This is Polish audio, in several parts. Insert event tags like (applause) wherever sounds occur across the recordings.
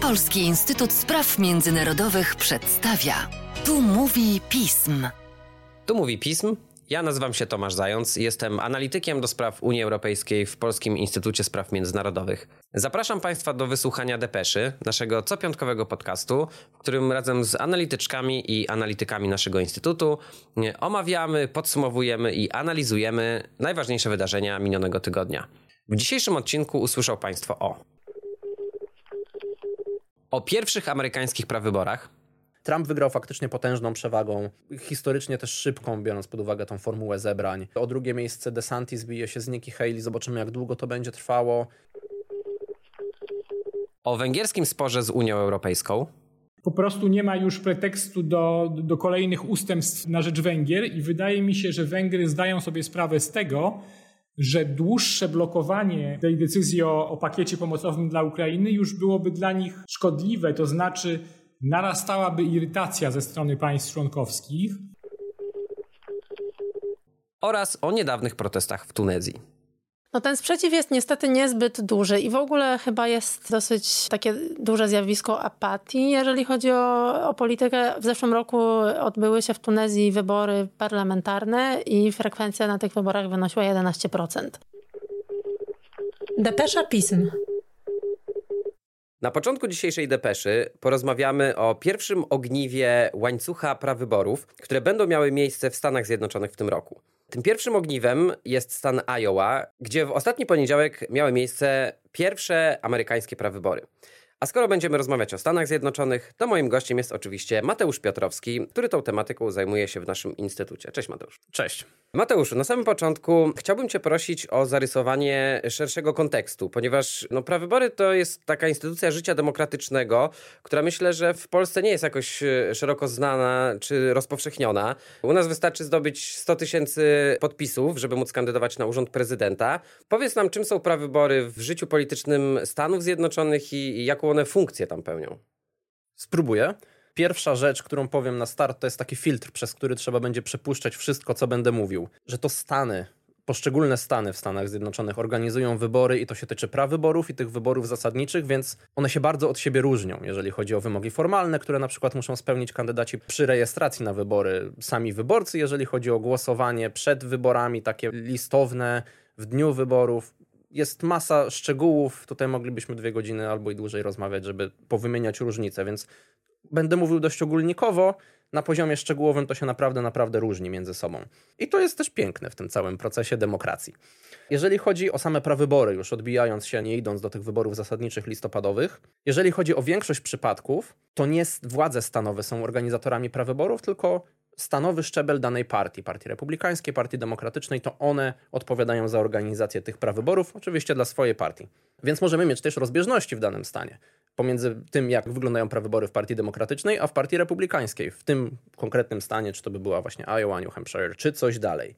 Polski Instytut Spraw Międzynarodowych przedstawia. Tu mówi pism. Tu mówi pism. Ja nazywam się Tomasz Zając, jestem analitykiem do spraw Unii Europejskiej w Polskim Instytucie Spraw Międzynarodowych. Zapraszam Państwa do wysłuchania Depeszy, naszego copiątkowego podcastu, w którym razem z analityczkami i analitykami naszego Instytutu omawiamy, podsumowujemy i analizujemy najważniejsze wydarzenia minionego tygodnia. W dzisiejszym odcinku usłyszał Państwo o o pierwszych amerykańskich prawyborach. Trump wygrał faktycznie potężną przewagą, historycznie też szybką, biorąc pod uwagę tą formułę zebrań. O drugie miejsce DeSantis bije się z Nikki Haley, zobaczymy jak długo to będzie trwało. O węgierskim sporze z Unią Europejską. Po prostu nie ma już pretekstu do, do kolejnych ustępstw na rzecz Węgier i wydaje mi się, że Węgry zdają sobie sprawę z tego, że dłuższe blokowanie tej decyzji o, o pakiecie pomocowym dla Ukrainy już byłoby dla nich szkodliwe, to znaczy narastałaby irytacja ze strony państw członkowskich. Oraz o niedawnych protestach w Tunezji. No ten sprzeciw jest niestety niezbyt duży i w ogóle chyba jest dosyć takie duże zjawisko apatii, jeżeli chodzi o, o politykę. W zeszłym roku odbyły się w Tunezji wybory parlamentarne i frekwencja na tych wyborach wynosiła 11%. Depesza pism. Na początku dzisiejszej depeszy porozmawiamy o pierwszym ogniwie łańcucha prawyborów, które będą miały miejsce w Stanach Zjednoczonych w tym roku. Tym pierwszym ogniwem jest stan Iowa, gdzie w ostatni poniedziałek miały miejsce pierwsze amerykańskie prawybory. A skoro będziemy rozmawiać o Stanach Zjednoczonych, to moim gościem jest oczywiście Mateusz Piotrowski, który tą tematyką zajmuje się w naszym instytucie. Cześć Mateusz. Cześć. Mateuszu, na samym początku chciałbym Cię prosić o zarysowanie szerszego kontekstu, ponieważ no, prawybory to jest taka instytucja życia demokratycznego, która myślę, że w Polsce nie jest jakoś e, szeroko znana czy rozpowszechniona. U nas wystarczy zdobyć 100 tysięcy podpisów, żeby móc kandydować na urząd prezydenta. Powiedz nam, czym są prawybory w życiu politycznym Stanów Zjednoczonych i jaką one funkcję tam pełnią? Spróbuję. Pierwsza rzecz, którą powiem na start, to jest taki filtr, przez który trzeba będzie przepuszczać wszystko, co będę mówił. Że to Stany, poszczególne Stany w Stanach Zjednoczonych organizują wybory i to się tyczy prawyborów i tych wyborów zasadniczych, więc one się bardzo od siebie różnią, jeżeli chodzi o wymogi formalne, które na przykład muszą spełnić kandydaci przy rejestracji na wybory, sami wyborcy, jeżeli chodzi o głosowanie przed wyborami, takie listowne w dniu wyborów jest masa szczegółów. Tutaj moglibyśmy dwie godziny albo i dłużej rozmawiać, żeby powymieniać różnice, więc będę mówił dość ogólnikowo. Na poziomie szczegółowym to się naprawdę, naprawdę różni między sobą. I to jest też piękne w tym całym procesie demokracji. Jeżeli chodzi o same prawybory, już odbijając się, nie idąc do tych wyborów zasadniczych listopadowych, jeżeli chodzi o większość przypadków, to nie władze stanowe są organizatorami prawyborów, tylko stanowy szczebel danej partii, partii republikańskiej, partii demokratycznej, to one odpowiadają za organizację tych prawyborów, oczywiście dla swojej partii. Więc możemy mieć też rozbieżności w danym stanie pomiędzy tym, jak wyglądają prawybory w partii demokratycznej, a w partii republikańskiej. W tym konkretnym stanie, czy to by była właśnie Iowa, New Hampshire, czy coś dalej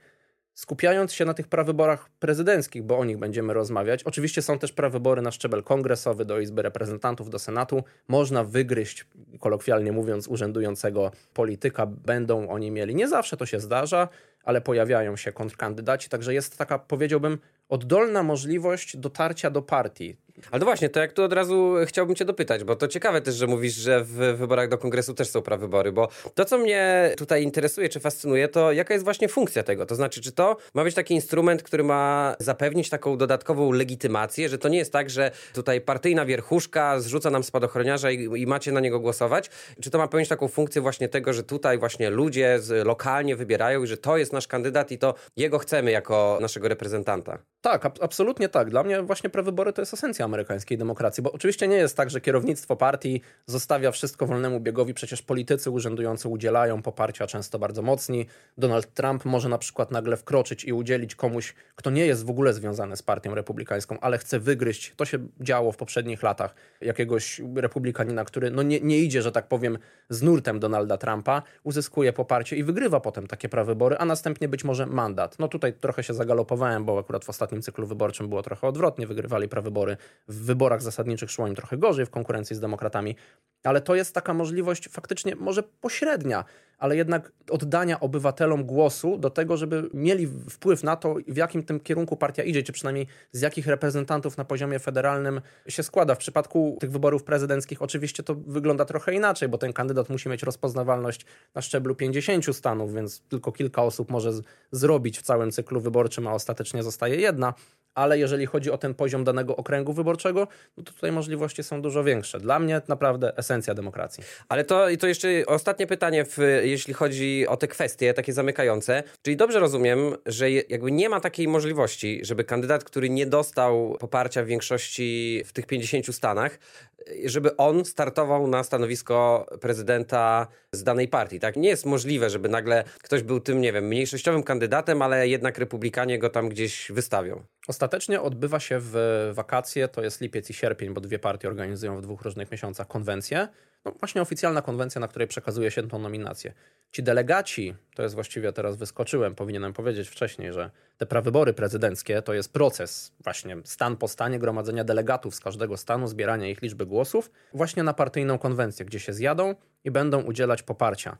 skupiając się na tych prawyborach prezydenckich, bo o nich będziemy rozmawiać. Oczywiście są też prawybory na szczebel kongresowy do Izby Reprezentantów, do Senatu. Można wygryźć, kolokwialnie mówiąc, urzędującego polityka, będą oni mieli. Nie zawsze to się zdarza, ale pojawiają się kontrkandydaci, także jest taka, powiedziałbym, oddolna możliwość dotarcia do partii. Ale to właśnie, to jak tu od razu chciałbym cię dopytać, bo to ciekawe też, że mówisz, że w wyborach do kongresu też są prawybory, bo to, co mnie tutaj interesuje czy fascynuje, to jaka jest właśnie funkcja tego? To znaczy, czy to ma być taki instrument, który ma zapewnić taką dodatkową legitymację, że to nie jest tak, że tutaj partyjna wierchuszka zrzuca nam spadochroniarza i, i macie na niego głosować? Czy to ma pełnić taką funkcję właśnie tego, że tutaj właśnie ludzie z, lokalnie wybierają i że to jest nasz kandydat i to jego chcemy jako naszego reprezentanta? Tak, ab absolutnie tak. Dla mnie właśnie prawybory to jest esencja amerykańskiej demokracji, bo oczywiście nie jest tak, że kierownictwo partii zostawia wszystko wolnemu biegowi, przecież politycy urzędujący udzielają poparcia często bardzo mocni. Donald Trump może na przykład nagle wkroczyć i udzielić komuś, kto nie jest w ogóle związany z partią republikańską, ale chce wygryźć, to się działo w poprzednich latach, jakiegoś republikanina, który no nie, nie idzie, że tak powiem, z nurtem Donalda Trumpa, uzyskuje poparcie i wygrywa potem takie prawybory, a następnie być może mandat. No tutaj trochę się zagalopowałem, bo akurat w ostatnim cyklu wyborczym było trochę odwrotnie, wygrywali prawybory W wyborach zasadniczych szło im trochę gorzej w konkurencji z demokratami, ale to jest taka możliwość faktycznie może pośrednia, ale jednak oddania obywatelom głosu do tego, żeby mieli wpływ na to, w jakim tym kierunku partia idzie, czy przynajmniej z jakich reprezentantów na poziomie federalnym się składa. W przypadku tych wyborów prezydenckich oczywiście to wygląda trochę inaczej, bo ten kandydat musi mieć rozpoznawalność na szczeblu 50 stanów, więc tylko kilka osób może z- zrobić w całym cyklu wyborczym, a ostatecznie zostaje jedna ale jeżeli chodzi o ten poziom danego okręgu wyborczego, no to tutaj możliwości są dużo większe. Dla mnie naprawdę esencja demokracji. Ale to, to jeszcze ostatnie pytanie, w, jeśli chodzi o te kwestie takie zamykające. Czyli dobrze rozumiem, że jakby nie ma takiej możliwości, żeby kandydat, który nie dostał poparcia w większości w tych 50 stanach, żeby on startował na stanowisko prezydenta z danej partii. Tak? Nie jest możliwe, żeby nagle ktoś był tym, nie wiem, mniejszościowym kandydatem, ale jednak republikanie go tam gdzieś wystawią. Ostatecznie odbywa się w wakacje, to jest lipiec i sierpień, bo dwie partie organizują w dwóch różnych miesiącach konwencję. No właśnie oficjalna konwencja, na której przekazuje się tą nominację. Ci delegaci, to jest właściwie teraz wyskoczyłem, powinienem powiedzieć wcześniej, że te prawybory prezydenckie to jest proces właśnie stan po stanie gromadzenia delegatów z każdego stanu, zbierania ich liczby głosów, właśnie na partyjną konwencję, gdzie się zjadą i będą udzielać poparcia.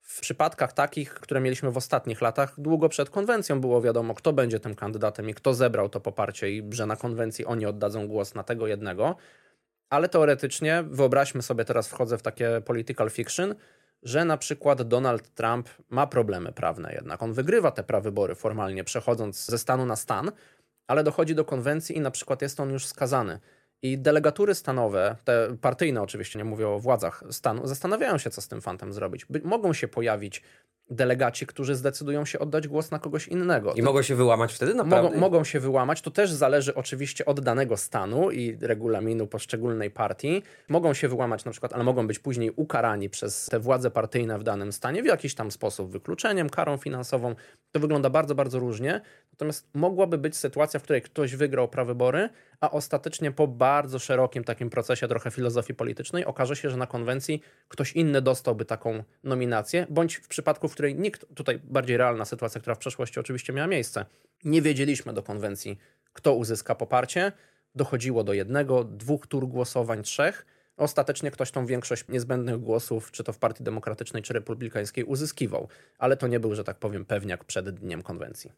W przypadkach takich, które mieliśmy w ostatnich latach, długo przed konwencją było wiadomo, kto będzie tym kandydatem i kto zebrał to poparcie, i że na konwencji oni oddadzą głos na tego jednego. Ale teoretycznie, wyobraźmy sobie, teraz wchodzę w takie political fiction, że na przykład Donald Trump ma problemy prawne jednak. On wygrywa te prawybory formalnie, przechodząc ze stanu na stan, ale dochodzi do konwencji i na przykład jest on już skazany. I delegatury stanowe, te partyjne oczywiście, nie mówię o władzach stanu, zastanawiają się, co z tym fantem zrobić. By, mogą się pojawić delegaci, którzy zdecydują się oddać głos na kogoś innego. I mogą się wyłamać wtedy naprawdę? Mogą, mogą się wyłamać. To też zależy oczywiście od danego stanu i regulaminu poszczególnej partii. Mogą się wyłamać na przykład, ale mogą być później ukarani przez te władze partyjne w danym stanie w jakiś tam sposób, wykluczeniem, karą finansową. To wygląda bardzo, bardzo różnie. Natomiast mogłaby być sytuacja, w której ktoś wygrał prawybory, a ostatecznie po bardzo szerokim takim procesie trochę filozofii politycznej okaże się, że na konwencji ktoś inny dostałby taką nominację, bądź w przypadku, w której nikt, tutaj bardziej realna sytuacja, która w przeszłości oczywiście miała miejsce, nie wiedzieliśmy do konwencji, kto uzyska poparcie, dochodziło do jednego, dwóch tur głosowań, trzech, Ostatecznie ktoś tą większość niezbędnych głosów, czy to w Partii Demokratycznej, czy Republikańskiej, uzyskiwał, ale to nie był, że tak powiem, pewniak przed dniem konwencji.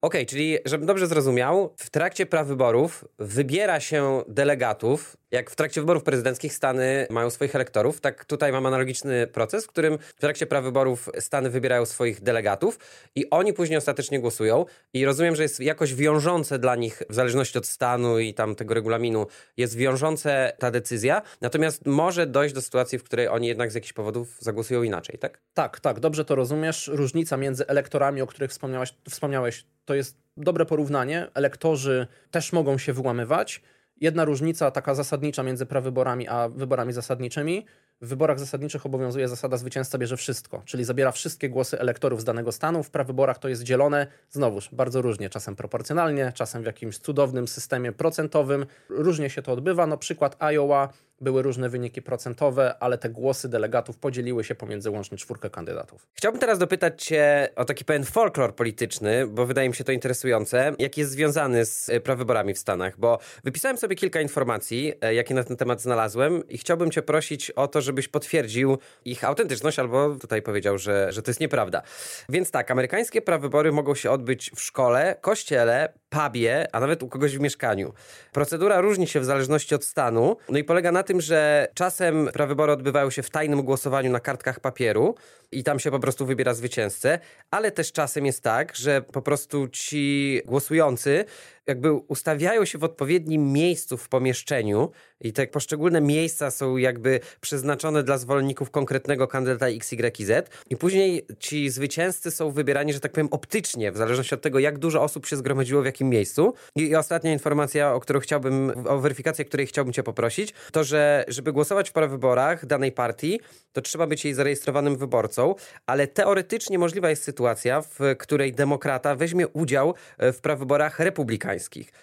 Okej, czyli żebym dobrze zrozumiał, w trakcie prawyborów wybiera się delegatów. Jak w trakcie wyborów prezydenckich Stany mają swoich elektorów, tak tutaj mam analogiczny proces, w którym w trakcie prawyborów Stany wybierają swoich delegatów i oni później ostatecznie głosują. I rozumiem, że jest jakoś wiążące dla nich, w zależności od stanu i tam tego regulaminu, jest wiążące ta decyzja. Natomiast może dojść do sytuacji, w której oni jednak z jakichś powodów zagłosują inaczej, tak? Tak, tak, dobrze to rozumiesz. Różnica między elektorami, o których wspomniałeś, wspomniałeś, to jest dobre porównanie. Elektorzy też mogą się wyłamywać. Jedna różnica taka zasadnicza między prawyborami a wyborami zasadniczymi. W wyborach zasadniczych obowiązuje zasada zwycięzca bierze wszystko, czyli zabiera wszystkie głosy elektorów z danego stanu. W prawyborach to jest dzielone, znowuż bardzo różnie, czasem proporcjonalnie, czasem w jakimś cudownym systemie procentowym. Różnie się to odbywa. No przykład Iowa, były różne wyniki procentowe, ale te głosy delegatów podzieliły się pomiędzy łącznie czwórkę kandydatów. Chciałbym teraz dopytać Cię o taki pewien folklor polityczny, bo wydaje mi się to interesujące, jaki jest związany z e, prawyborami w Stanach, bo wypisałem sobie kilka informacji, e, jakie na ten temat znalazłem i chciałbym Cię prosić o to, żebyś potwierdził ich autentyczność albo tutaj powiedział, że, że to jest nieprawda. Więc tak, amerykańskie prawybory mogą się odbyć w szkole, kościele, pubie, a nawet u kogoś w mieszkaniu. Procedura różni się w zależności od stanu, no i polega na tym, że czasem prawybory odbywają się w tajnym głosowaniu na kartkach papieru i tam się po prostu wybiera zwycięzcę, ale też czasem jest tak, że po prostu ci głosujący jakby ustawiają się w odpowiednim miejscu w pomieszczeniu i te poszczególne miejsca są jakby przeznaczone dla zwolenników konkretnego kandydata XYZ i później ci zwycięzcy są wybierani, że tak powiem, optycznie, w zależności od tego, jak dużo osób się zgromadziło w jakim miejscu. I, i ostatnia informacja, o którą chciałbym, o weryfikację, której chciałbym cię poprosić, to, że żeby głosować w prawyborach danej partii, to trzeba być jej zarejestrowanym wyborcą, ale teoretycznie możliwa jest sytuacja, w której demokrata weźmie udział e, w prawyborach republikańskich,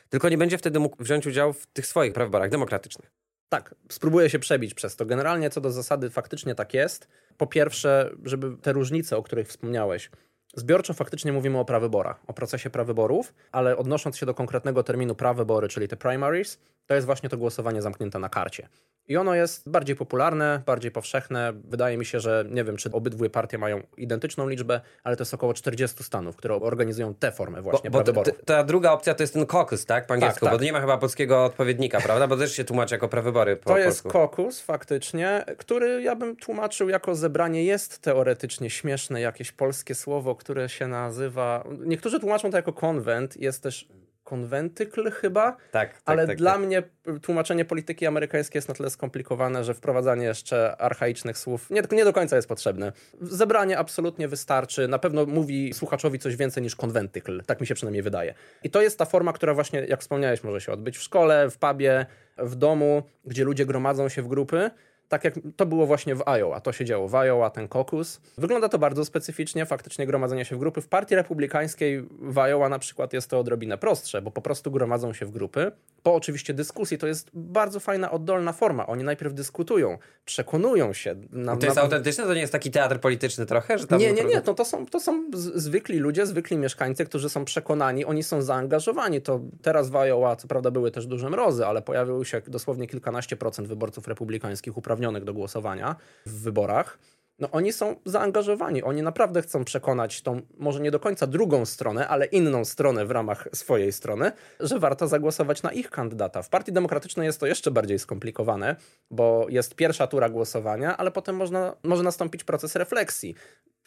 tylko nie będzie wtedy mógł wziąć udziału w tych swoich prawyborach demokratycznych. Tak, spróbuję się przebić przez to. Generalnie co do zasady faktycznie tak jest. Po pierwsze, żeby te różnice, o których wspomniałeś, Zbiorczo faktycznie mówimy o prawyborach, o procesie prawyborów, ale odnosząc się do konkretnego terminu prawybory, czyli te primaries, to jest właśnie to głosowanie zamknięte na karcie. I ono jest bardziej popularne, bardziej powszechne. Wydaje mi się, że nie wiem, czy obydwie partie mają identyczną liczbę, ale to jest około 40 stanów, które organizują tę formę właśnie bo, bo ta druga opcja to jest ten caucus, tak? Po angielsku, Tak, tak. bo nie ma chyba polskiego odpowiednika, prawda? Bo też się tłumaczy jako prawybory po To jest kokus faktycznie, który ja bym tłumaczył jako zebranie. Jest teoretycznie śmieszne jakieś polskie słowo, które się nazywa. Niektórzy tłumaczą to jako konwent, jest też konwentykl chyba. Tak, tak, Ale tak, dla tak. mnie tłumaczenie polityki amerykańskiej jest na tyle skomplikowane, że wprowadzanie jeszcze archaicznych słów nie, nie do końca jest potrzebne. Zebranie absolutnie wystarczy. Na pewno mówi słuchaczowi coś więcej niż konwentykl. Tak mi się przynajmniej wydaje. I to jest ta forma, która właśnie, jak wspomniałeś, może się odbyć w szkole, w pubie, w domu, gdzie ludzie gromadzą się w grupy. Tak jak to było właśnie w Iowa. To się działo w Iowa, ten kokus. Wygląda to bardzo specyficznie, faktycznie gromadzenie się w grupy. W partii republikańskiej w Iowa na przykład jest to odrobinę prostsze, bo po prostu gromadzą się w grupy. Po oczywiście dyskusji to jest bardzo fajna, oddolna forma. Oni najpierw dyskutują, przekonują się. Na, To jest na- autentyczne? To nie jest taki teatr polityczny trochę? Że tam nie, nie, nie. To, to, są, to są zwykli ludzie, zwykli mieszkańcy, którzy są przekonani, oni są zaangażowani. To teraz w Iowa, co prawda, były też duże mrozy, ale pojawiły się dosłownie kilkanaście procent wyborców republikańskich uprawnionych do głosowania w wyborach. No oni są zaangażowani, oni naprawdę chcą przekonać tą, może nie do końca drugą stronę, ale inną stronę w ramach swojej strony, że warto zagłosować na ich kandydata. W Partii Demokratycznej jest to jeszcze bardziej skomplikowane, bo jest pierwsza tura głosowania, ale potem można, może nastąpić proces refleksji.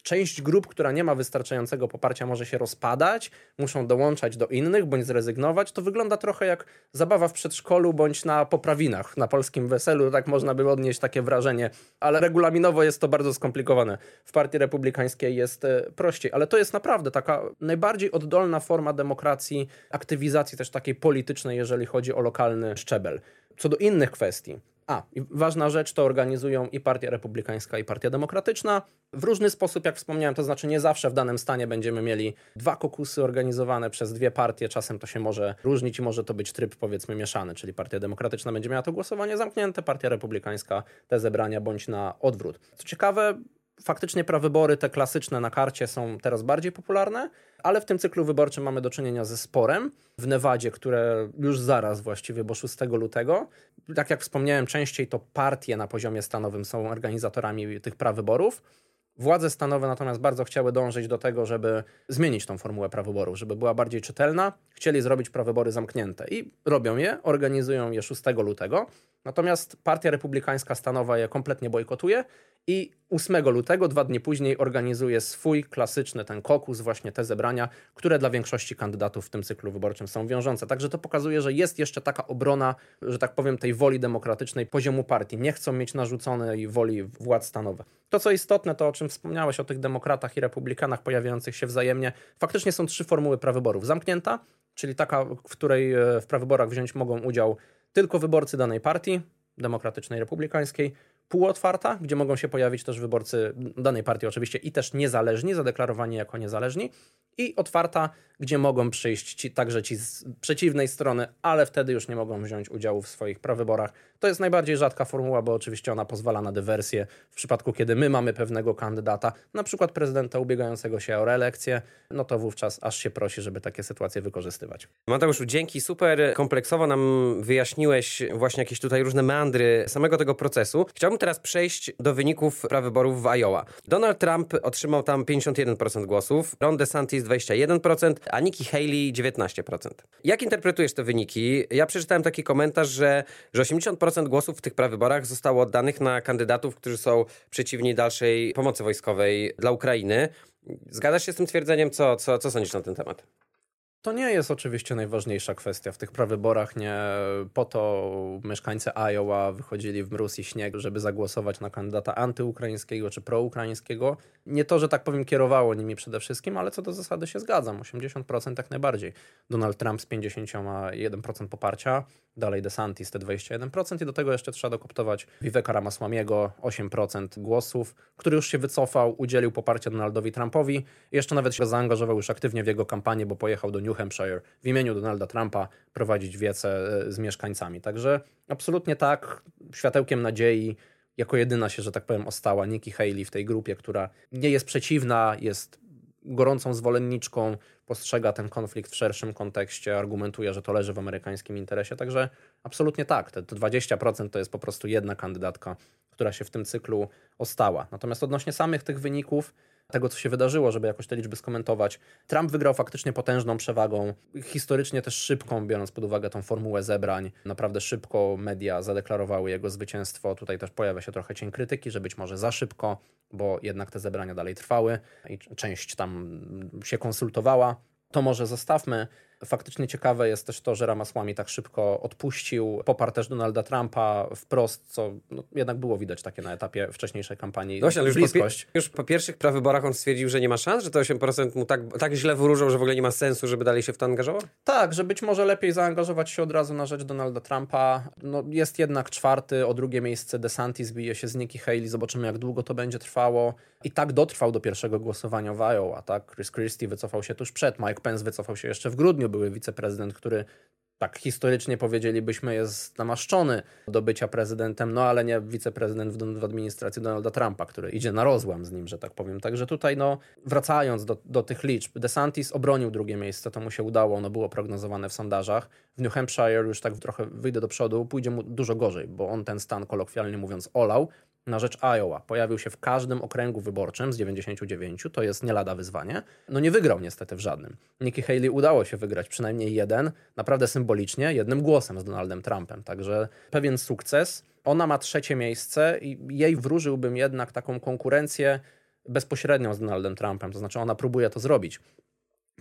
Część grup, która nie ma wystarczającego poparcia, może się rozpadać, muszą dołączać do innych bądź zrezygnować. To wygląda trochę jak zabawa w przedszkolu bądź na poprawinach, na polskim weselu. Tak można by odnieść takie wrażenie, ale regulaminowo jest to bardzo skomplikowane. W Partii Republikańskiej jest e, prościej, ale to jest naprawdę taka najbardziej oddolna forma demokracji, aktywizacji też takiej politycznej, jeżeli chodzi o lokalny szczebel. Co do innych kwestii, a, ważna rzecz, to organizują i Partia Republikańska, i Partia Demokratyczna. W różny sposób, jak wspomniałem, to znaczy nie zawsze w danym stanie będziemy mieli dwa kokusy organizowane przez dwie partie. Czasem to się może różnić i może to być tryb, powiedzmy, mieszany, czyli Partia Demokratyczna będzie miała to głosowanie zamknięte, Partia Republikańska te zebrania bądź na odwrót. Co ciekawe, faktycznie prawybory, te klasyczne na karcie, są teraz bardziej popularne, ale w tym cyklu wyborczym mamy do czynienia ze sporem w Nevadzie, które już zaraz właściwie, bo 6 lutego. Tak jak wspomniałem, częściej to partie na poziomie stanowym są organizatorami tych prawyborów. Władze stanowe natomiast bardzo chciały dążyć do tego, żeby zmienić tą formułę prawyborów, żeby była bardziej czytelna. Chcieli zrobić prawybory zamknięte i robią je, organizują je 6 lutego. Natomiast Partia Republikańska stanowa je kompletnie bojkotuje i 8 lutego, dwa dni później, organizuje swój klasyczny ten kokus, właśnie te zebrania, które dla większości kandydatów w tym cyklu wyborczym są wiążące. Także to pokazuje, że jest jeszcze taka obrona, że tak powiem, tej woli demokratycznej poziomu partii. Nie chcą mieć narzuconej woli władz stanowych. To, co istotne, to o czym wspomniałeś, o tych demokratach i republikanach pojawiających się wzajemnie. Faktycznie są trzy formuły prawyborów. Zamknięta, czyli taka, w której e, w prawyborach wziąć mogą udział tylko wyborcy danej partii, demokratycznej, republikańskiej, półotwarta, gdzie mogą się pojawić też wyborcy danej partii oczywiście i też niezależni, zadeklarowani jako niezależni, i otwarta, gdzie mogą przyjść ci, także ci z przeciwnej strony, ale wtedy już nie mogą wziąć udziału w swoich prawyborach. To jest najbardziej rzadka formuła, bo oczywiście ona pozwala na dywersję w przypadku, kiedy my mamy pewnego kandydata, na przykład prezydenta ubiegającego się o reelekcję, no to wówczas aż się prosi, żeby takie sytuacje wykorzystywać. Mateuszu, dzięki, super kompleksowo nam wyjaśniłeś właśnie jakieś tutaj różne meandry samego tego procesu. Chciałbym teraz przejść do wyników prawyborów w Iowa. Donald Trump otrzymał tam 51% głosów, Ron DeSantis 21%, a Nikki Haley 19%. Jak interpretujesz te wyniki? Ja przeczytałem taki komentarz, że, że 80% głosów w tych prawyborach zostało oddanych na kandydatów, którzy są przeciwni dalszej pomocy wojskowej dla Ukrainy. Zgadzasz się z tym twierdzeniem? Co, co, co sądzisz na ten temat? To nie jest oczywiście najważniejsza kwestia w tych prawyborach. Nie po to mieszkańcy Iowa wychodzili w mróz i śnieg, żeby zagłosować na kandydata antyukraińskiego czy proukraińskiego. Nie to, że tak powiem, kierowało nimi przede wszystkim, ale co do zasady się zgadzam. 80% jak najbardziej. Donald Trump z 51% poparcia, dalej DeSantis te 21% i do tego jeszcze trzeba dokoptować Viveka Ramaswamiego 8% głosów, który już się wycofał, udzielił poparcia Donaldowi Trumpowi jeszcze nawet się zaangażował już aktywnie w jego kampanię, bo pojechał do New Hampshire w imieniu Donalda Trumpa prowadzić wiece e, z mieszkańcami. Także absolutnie tak, światełkiem nadziei, jako jedyna się, że tak powiem, ostała Nikki Haley w tej grupie, która nie jest przeciwna, jest gorącą zwolenniczką, postrzega ten konflikt w szerszym kontekście, argumentuje, że to leży w amerykańskim interesie. Także absolutnie tak. Te 20% to jest po prostu jedna kandydatka, która się w tym cyklu ostała. Natomiast odnośnie samych tych wyników, tego, co się wydarzyło, żeby jakoś te liczby skomentować. Trump wygrał faktycznie potężną przewagą, historycznie też szybką, biorąc pod uwagę tą formułę zebrań. Naprawdę szybko media zadeklarowały jego zwycięstwo. Tutaj też pojawia się trochę cień krytyki, że być może za szybko, bo jednak te zebrania dalej trwały i część tam się konsultowała. To może zostawmy. Faktycznie ciekawe jest też to, że Ramasłami tak szybko odpuścił. Poparł też Donalda Trumpa wprost, co no, jednak było widać takie na etapie wcześniejszej kampanii. Właśnie, ale już po, już po, pierwszych prawyborach on stwierdził, że nie ma szans, że te 8% mu tak, tak źle wyróżą, że w ogóle nie ma sensu, żeby dalej się w to angażował? Tak, że być może lepiej zaangażować się od razu na rzecz Donalda Trumpa. No, jest jednak czwarty, o drugie miejsce DeSantis bije się z Nikki Haley. Zobaczymy, jak długo to będzie trwało. I tak dotrwał do pierwszego głosowania w Iowa. Tak? Chris Christie wycofał się tuż przed, Mike Pence wycofał się jeszcze w grudniu były wiceprezydent, który tak historycznie powiedzielibyśmy jest namaszczony do bycia prezydentem, no ale nie wiceprezydent w, w, administracji Donalda Trumpa, który idzie na rozłam z nim, że tak powiem. Także tutaj, no, wracając do, do tych liczb, DeSantis obronił drugie miejsce, to mu się udało, ono było prognozowane w sondażach. W New Hampshire już tak trochę wyjdę do przodu, pójdzie mu dużo gorzej, bo on ten stan kolokwialnie mówiąc olał, na rzecz Iowa. Pojawił się w każdym okręgu wyborczym z 99, to jest nie lada wyzwanie. No nie wygrał niestety w żadnym. Nikki Haley udało się wygrać przynajmniej jeden, naprawdę symbolicznie, jednym głosem z Donaldem Trumpem. Także pewien sukces. Ona ma trzecie miejsce i jej wróżyłbym jednak taką konkurencję bezpośrednią z Donaldem Trumpem. To znaczy ona próbuje to zrobić.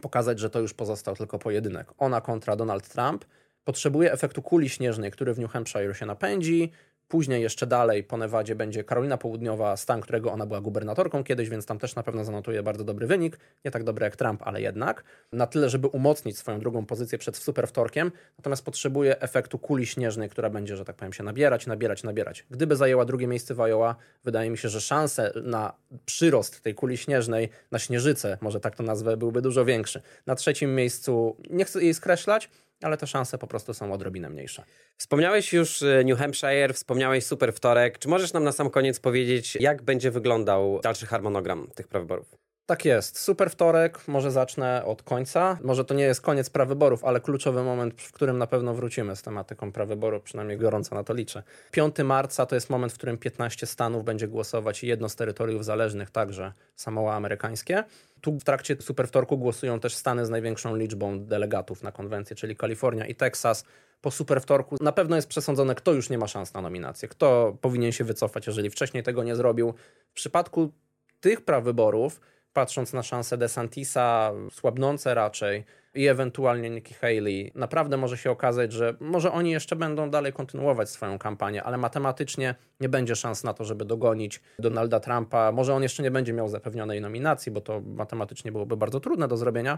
Pokazać, że to już pozostał tylko pojedynek. Ona kontra Donald Trump potrzebuje efektu kuli śnieżnej, który w New Hampshire się napędzi, Później jeszcze dalej po Nevadzie będzie Karolina Południowa, stan, którego ona była gubernatorką kiedyś, więc tam też na pewno zanotuje bardzo dobry wynik. Nie tak dobry jak Trump, ale jednak. Na tyle, żeby umocnić swoją drugą pozycję przed super wtorkiem. Natomiast potrzebuje efektu kuli śnieżnej, która będzie, że tak powiem, się nabierać, nabierać, nabierać. Gdyby zajęła drugie miejsce w Iowa, wydaje mi się, że szanse na przyrost tej kuli śnieżnej, na śnieżycę, może tak to nazwę, byłby dużo większy. Na trzecim miejscu, nie chcę jej skreślać, ale te szanse po prostu są odrobinę mniejsze. Wspomniałeś już e, New Hampshire, wspomniałeś Super Wtorek. Czy możesz nam na sam koniec powiedzieć, jak będzie wyglądał dalszy harmonogram tych prawyborów? Tak jest. Super wtorek, może zacznę od końca. Może to nie jest koniec prawyborów, ale kluczowy moment, w którym na pewno wrócimy z tematyką prawyborów, przynajmniej gorąco na to liczę. 5 marca to jest moment, w którym 15 stanów będzie głosować i jedno z terytoriów zależnych, także Samoa amerykańskie. Tu w trakcie super wtorku głosują też stany z największą liczbą delegatów na konwencję, czyli Kalifornia i Teksas. Po super wtorku na pewno jest przesądzone, kto już nie ma szans na nominację, kto powinien się wycofać, jeżeli wcześniej tego nie zrobił. W przypadku tych prawyborów patrząc na szanse DeSantisa, słabnące raczej i ewentualnie Nikki Haley, naprawdę może się okazać, że może oni jeszcze będą dalej kontynuować swoją kampanię, ale matematycznie nie będzie szans na to, żeby dogonić Donalda Trumpa. Może on jeszcze nie będzie miał zapewnionej nominacji, bo to matematycznie byłoby bardzo trudne do zrobienia,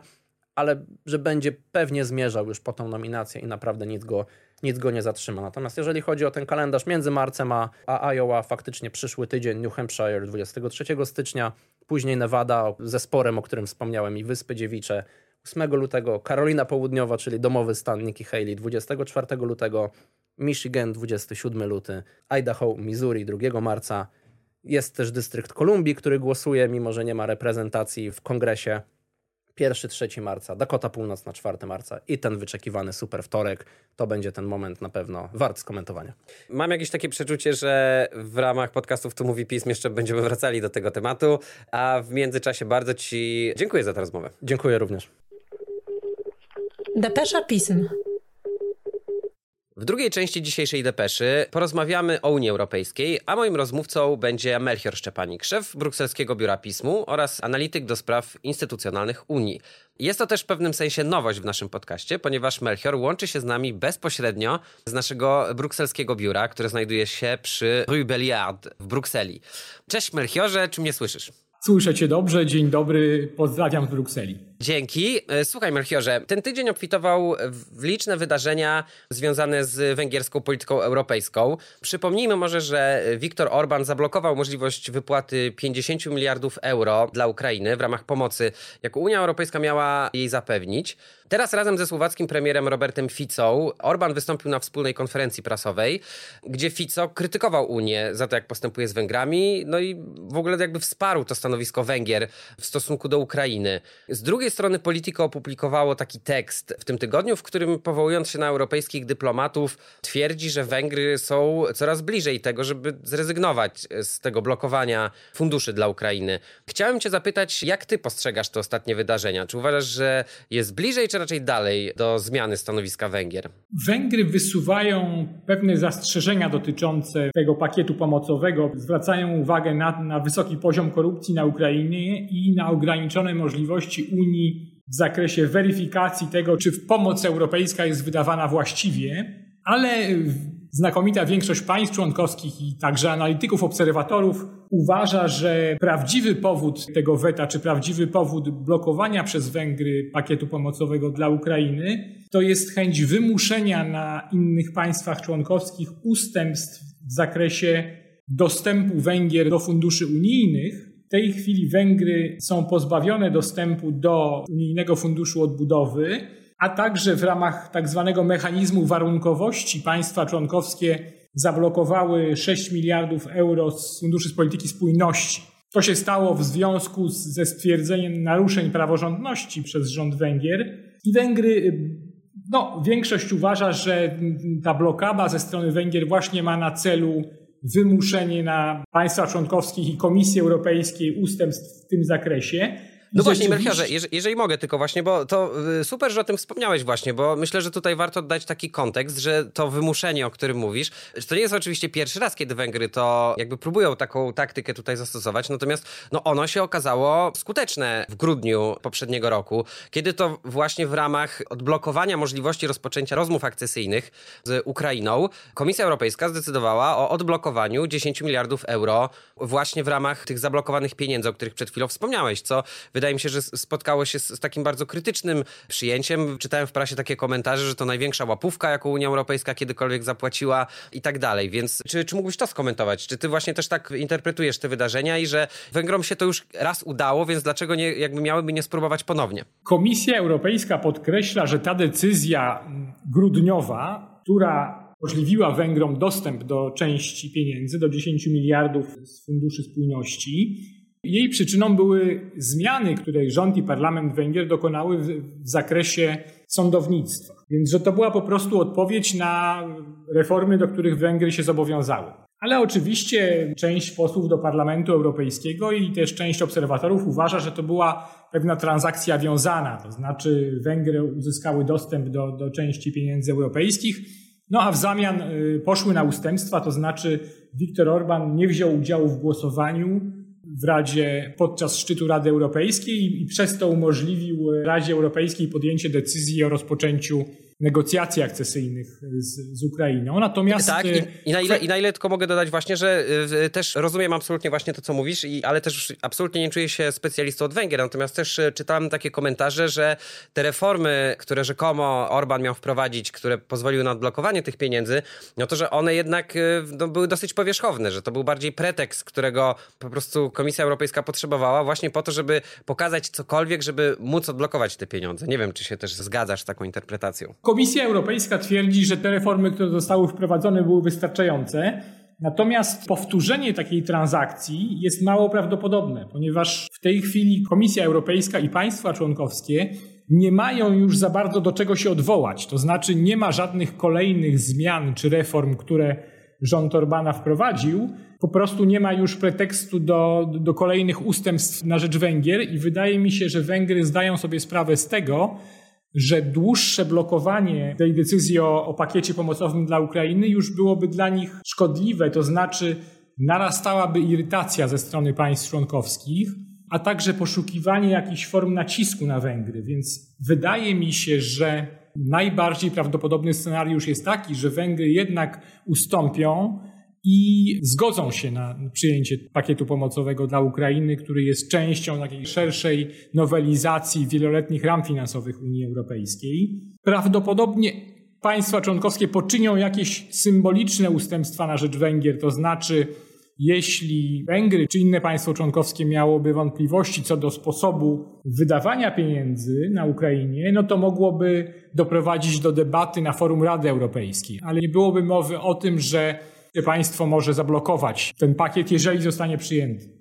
ale że będzie pewnie zmierzał już po tą nominację i naprawdę nic go, nic go nie zatrzyma. Natomiast jeżeli chodzi o ten kalendarz między marcem a, a Iowa, faktycznie przyszły tydzień New Hampshire 23 stycznia, później Nevada ze sporem, o którym wspomniałem i Wyspy Dziewicze. 8 lutego, Karolina Południowa, czyli domowy stan Nikki Haley. 24 lutego, Michigan. 27 luty, Idaho, Missouri. 2 marca. Jest też dystrykt Kolumbii, który głosuje, mimo że nie ma reprezentacji w kongresie 1-3 marca, Dakota Północna 4 marca i ten wyczekiwany super wtorek. To będzie ten moment na pewno wart skomentowania. Mam jakieś takie przeczucie, że w ramach podcastów Tu Mówi Pism jeszcze będziemy wracali do tego tematu, a w międzyczasie bardzo Ci dziękuję za tę rozmowę. Dziękuję również. Depesza Pism. W drugiej części dzisiejszej depeszy porozmawiamy o Unii Europejskiej, a moim rozmówcą będzie Melchior Szczepanik, szef brukselskiego biura pismu oraz analityk do spraw instytucjonalnych Unii. Jest to też w pewnym sensie nowość w naszym podcaście, ponieważ Melchior łączy się z nami bezpośrednio z naszego brukselskiego biura, które znajduje się przy Rue Belliard w Brukseli. Cześć Melchiorze, czy mnie słyszysz? Słyszę cię dobrze, dzień dobry, pozdrawiam z Brukseli. Dzięki. E, słuchaj, Melchiorze, ten tydzień obfitował w liczne wydarzenia związane z węgierską polityką europejską. Przypomnijmy może, że Viktor Orban zablokował możliwość wypłaty 50 miliardów euro dla Ukrainy w ramach pomocy, jaką Unia Europejska miała jej zapewnić. Teraz razem ze słowackim premierem Robertem Ficą Orban wystąpił na wspólnej konferencji prasowej, gdzie Fico krytykował Unię za to, jak postępuje z Węgrami, no i w ogóle jakby wsparł to stanowisko Węgier w stosunku do Ukrainy. Z drugiej strony Politico opublikowało taki tekst w tym tygodniu, w którym powołując się na europejskich dyplomatów twierdzi, że Węgry są coraz bliżej tego, żeby zrezygnować z tego blokowania funduszy dla Ukrainy. Chciałem cię zapytać, jak ty postrzegasz te ostatnie wydarzenia? Czy uważasz, że jest bliżej, czy raczej dalej do zmiany stanowiska Węgier? Węgry wysuwają pewne zastrzeżenia dotyczące tego pakietu pomocowego, zwracają uwagę na, na wysoki poziom korupcji na Ukrainie i na ograniczone możliwości Unii w zakresie weryfikacji tego, czy pomoc europejska jest wydawana właściwie, ale znakomita większość państw członkowskich i także analityków, obserwatorów uważa, że prawdziwy powód tego weta, czy prawdziwy powód blokowania przez Węgry pakietu pomocowego dla Ukrainy, to jest chęć wymuszenia na innych państwach członkowskich ustępstw w zakresie dostępu Węgier do funduszy unijnych. W tej chwili Węgry są pozbawione dostępu do Unijnego Funduszu Odbudowy a także w ramach tak zwanego mechanizmu warunkowości państwa członkowskie zablokowały 6 miliardów euro z funduszy z polityki spójności. To się stało w związku z, ze stwierdzeniem naruszeń praworządności przez rząd Węgier i Węgry no, większość uważa, że ta blokada ze strony Węgier właśnie ma na celu wymuszenie na państwa członkowskich i Komisji Europejskiej ustępstw w tym zakresie. No właśnie, Melchiorze, jeżeli mogę tylko właśnie, bo to y, super, że o tym wspomniałeś właśnie, bo myślę, że tutaj warto dać taki kontekst, że to wymuszenie, o którym mówisz, to nie jest oczywiście pierwszy raz, kiedy Węgry to jakby próbują taką taktykę tutaj zastosować, natomiast no ono się okazało skuteczne w grudniu poprzedniego roku, kiedy to właśnie w ramach odblokowania możliwości rozpoczęcia rozmów akcesyjnych z Ukrainą, Komisja Europejska zdecydowała o odblokowaniu 10 miliardów euro właśnie w ramach tych zablokowanych pieniędzy, o których przed chwilą wspomniałeś, co wydaje mi się, że spotkało się z, z, takim bardzo krytycznym przyjęciem. Czytałem w prasie takie komentarze, że to największa łapówka, jaką Unia Europejska kiedykolwiek zapłaciła i tak dalej. Więc czy, czy mógłbyś to skomentować? Czy ty właśnie też tak interpretujesz te wydarzenia i że Węgrom się to już raz udało, więc dlaczego nie, jakby miałyby nie spróbować ponownie? Komisja Europejska podkreśla, że ta decyzja grudniowa, która umożliwiła Węgrom dostęp do części pieniędzy, do 10 miliardów z Funduszy Spójności, jej przyczyną były zmiany, które rząd i parlament Węgier dokonały w, w zakresie sądownictwa. Więc, że to była po prostu odpowiedź na reformy, do których Węgry się zobowiązały. Ale oczywiście część posłów do Parlamentu Europejskiego i też część obserwatorów uważa, że to była pewna transakcja wiązana, to znaczy Węgry uzyskały dostęp do, do części pieniędzy europejskich, no a w zamian y, poszły na ustępstwa, to znaczy Viktor Orban nie wziął udziału w głosowaniu w Radzie podczas szczytu Rady Europejskiej i przez to umożliwił Radzie Europejskiej podjęcie decyzji o rozpoczęciu negocjacji akcesyjnych z, z Ukrainą. Natomiast. Tak, i, i, na ile, i na ile tylko mogę dodać właśnie, że y, też rozumiem absolutnie właśnie to, co mówisz, i, ale też absolutnie nie czuję się specjalistą od Węgier. Natomiast też y, czytałem takie komentarze, że te reformy, które rzekomo Orban miał wprowadzić, które pozwoliły na odblokowanie tych pieniędzy, no to, że one jednak y, no, były dosyć powierzchowne, że to był bardziej pretekst, którego po prostu Komisja Europejska potrzebowała właśnie po to, żeby pokazać cokolwiek, żeby móc odblokować te pieniądze. Nie wiem, czy się też zgadzasz z taką interpretacją. Komisja Europejska twierdzi, że te reformy, które zostały wprowadzone, były wystarczające. Natomiast powtórzenie takiej transakcji jest mało prawdopodobne, ponieważ w tej chwili Komisja Europejska i państwa członkowskie nie mają już za bardzo do czego się odwołać. To znaczy, nie ma żadnych kolejnych zmian czy reform, które rząd Orbana wprowadził. Po prostu nie ma już pretekstu do, do kolejnych ustępstw na rzecz Węgier, i wydaje mi się, że Węgry zdają sobie sprawę z tego, że dłuższe blokowanie tej decyzji o, o pakiecie pomocowym dla Ukrainy już byłoby dla nich szkodliwe, to znaczy narastałaby irytacja ze strony państw członkowskich, a także poszukiwanie jakichś form nacisku na Węgry. Więc wydaje mi się, że najbardziej prawdopodobny scenariusz jest taki, że Węgry jednak ustąpią i zgodzą się na przyjęcie pakietu pomocowego dla Ukrainy, który jest częścią takiej szerszej nowelizacji wieloletnich ram finansowych Unii Europejskiej. Prawdopodobnie państwa członkowskie poczynią jakieś symboliczne ustępstwa na rzecz Węgier, to znaczy jeśli Węgry czy inne państwo członkowskie miałoby wątpliwości co do sposobu wydawania pieniędzy na Ukrainie, no to mogłoby doprowadzić do debaty na forum Rady Europejskiej, ale nie byłoby mowy o tym, że państwo może zablokować ten pakiet, jeżeli zostanie przyjęty.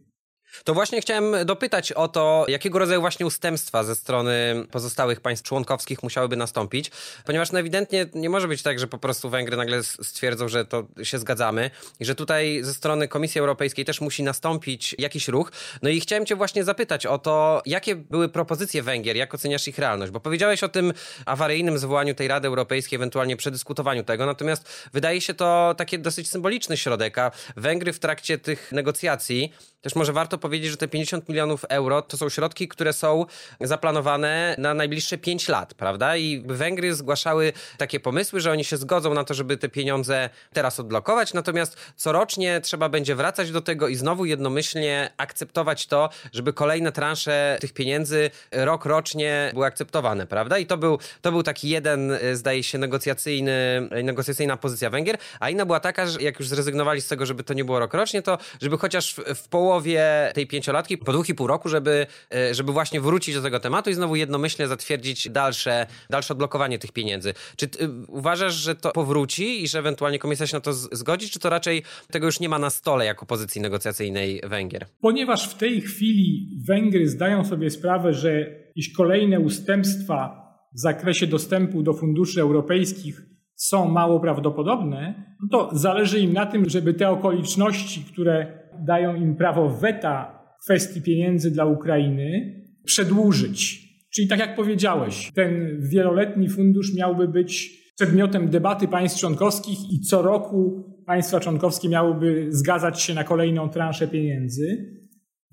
To właśnie chciałem dopytać o to, jakiego rodzaju właśnie ustępstwa ze strony pozostałych państw członkowskich musiałyby nastąpić, ponieważ no ewidentnie nie może być tak, że po prostu Węgry nagle stwierdzą, że to się zgadzamy i że tutaj ze strony Komisji Europejskiej też musi nastąpić jakiś ruch. No i chciałem cię właśnie zapytać o to, jakie były propozycje Węgier, jak oceniasz ich realność, bo powiedziałeś o tym awaryjnym zwołaniu tej Rady Europejskiej, ewentualnie przedyskutowaniu tego, natomiast wydaje się to takie dosyć symboliczny środek, a Węgry w trakcie tych negocjacji też może warto powiedzieć, że te 50 milionów euro to są środki, które są zaplanowane na najbliższe 5 lat, prawda? I Węgry zgłaszały takie pomysły, że oni się zgodzą na to, żeby te pieniądze teraz odblokować, natomiast corocznie trzeba będzie wracać do tego i znowu jednomyślnie akceptować to, żeby kolejne transze tych pieniędzy rok rocznie były akceptowane, prawda? I to był, to był taki jeden, zdaje się, negocjacyjny, negocjacyjna pozycja Węgier, a inna była taka, że jak już zrezygnowali z tego, żeby to nie było rok rocznie, to żeby chociaż w, połowie tej pięciolatki, po dwóch i pół roku, żeby, e, żeby właśnie wrócić do tego tematu i znowu jednomyślnie zatwierdzić dalsze, dalsze odblokowanie tych pieniędzy. Czy ty, uważasz, że to powróci i że ewentualnie komisja się na to zgodzi, czy to raczej tego już nie ma na stole jako pozycji negocjacyjnej Węgier? Ponieważ w tej chwili Węgry zdają sobie sprawę, że jakieś kolejne ustępstwa w zakresie dostępu do funduszy europejskich są mało prawdopodobne, no to zależy im na tym, żeby te okoliczności, które dają im prawo weta kwestii pieniędzy dla Ukrainy przedłużyć. Czyli tak jak powiedziałeś, ten wieloletni fundusz miałby być przedmiotem debaty państw członkowskich i co roku państwa członkowskie miałyby zgadzać się na kolejną transzę pieniędzy.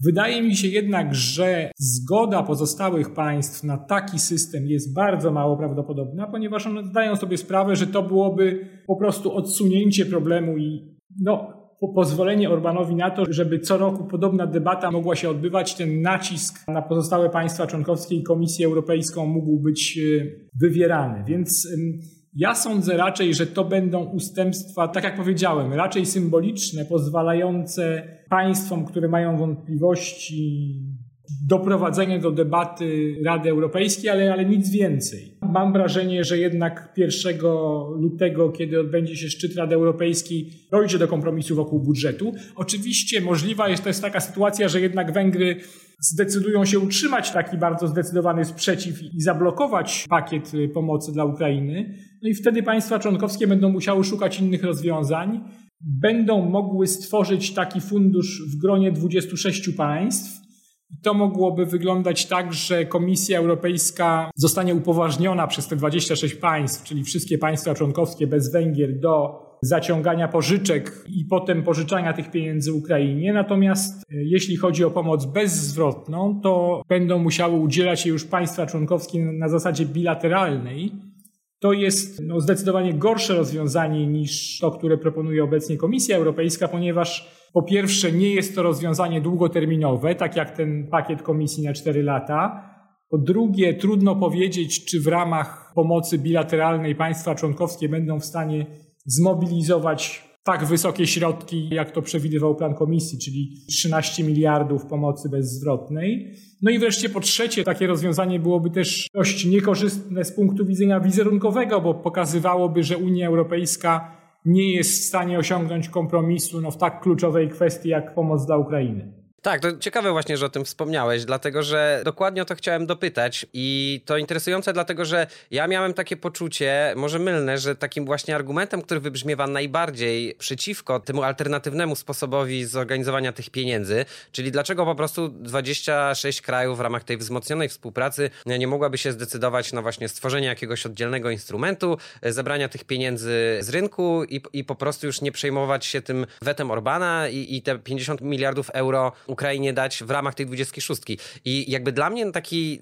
Wydaje mi się jednak, że zgoda pozostałych państw na taki system jest bardzo mało prawdopodobna, ponieważ one zdają sobie sprawę, że to byłoby po prostu odsunięcie problemu i no, pozwolenie Orbanowi na to, żeby co roku podobna debata mogła się odbywać, ten nacisk na pozostałe państwa członkowskie i Komisję Europejską mógł być e, wywierany. Więc ja sądzę raczej, że to będą ustępstwa, tak jak powiedziałem, raczej symboliczne, pozwalające państwom, które mają wątpliwości, doprowadzenie do debaty Rady Europejskiej, ale, ale nic więcej. Mam wrażenie, że jednak 1 lutego, kiedy odbędzie się szczyt Rady Europejskiej, dojdzie do kompromisu wokół budżetu. Oczywiście możliwa jest też taka sytuacja, że jednak Węgry zdecydują się utrzymać taki bardzo zdecydowany sprzeciw i zablokować pakiet pomocy dla Ukrainy. No i wtedy państwa członkowskie będą musiały szukać innych rozwiązań. Będą mogły stworzyć taki fundusz w gronie 26 państw to mogłoby wyglądać tak, że Komisja Europejska zostanie upoważniona przez te 26 państw, czyli wszystkie państwa członkowskie bez Węgier, do zaciągania pożyczek i potem pożyczania tych pieniędzy Ukrainie. Natomiast e, jeśli chodzi o pomoc bezzwrotną, to będą musiały udzielać jej już państwa członkowskie na zasadzie bilateralnej. To jest no, zdecydowanie gorsze rozwiązanie niż to, które proponuje obecnie Komisja Europejska, ponieważ po pierwsze, nie jest to rozwiązanie długoterminowe, tak jak ten pakiet komisji na 4 lata. Po drugie, trudno powiedzieć, czy w ramach pomocy bilateralnej państwa członkowskie będą w stanie zmobilizować tak wysokie środki, jak to przewidywał plan komisji, czyli 13 miliardów pomocy bezzwrotnej. No i wreszcie po trzecie, takie rozwiązanie byłoby też dość niekorzystne z punktu widzenia wizerunkowego, bo pokazywałoby, że Unia Europejska nie jest w stanie osiągnąć kompromisu no, w tak kluczowej kwestii jak pomoc dla Ukrainy. Tak, to ciekawe właśnie, że o tym wspomniałeś, dlatego że dokładnie o to chciałem dopytać i to interesujące, dlatego że ja miałem takie poczucie, może mylne, że takim właśnie argumentem, który wybrzmiewa najbardziej przeciwko temu alternatywnemu sposobowi zorganizowania tych pieniędzy, czyli dlaczego po prostu 26 krajów w ramach tej wzmocnionej współpracy nie mogłaby się zdecydować na właśnie stworzenie jakiegoś oddzielnego instrumentu, zebrania tych pieniędzy z rynku i, i po prostu już nie przejmować się tym wetem Orbana i, i te 50 miliardów euro Ukrainie dać w ramach tej 26. I jakby dla mnie taki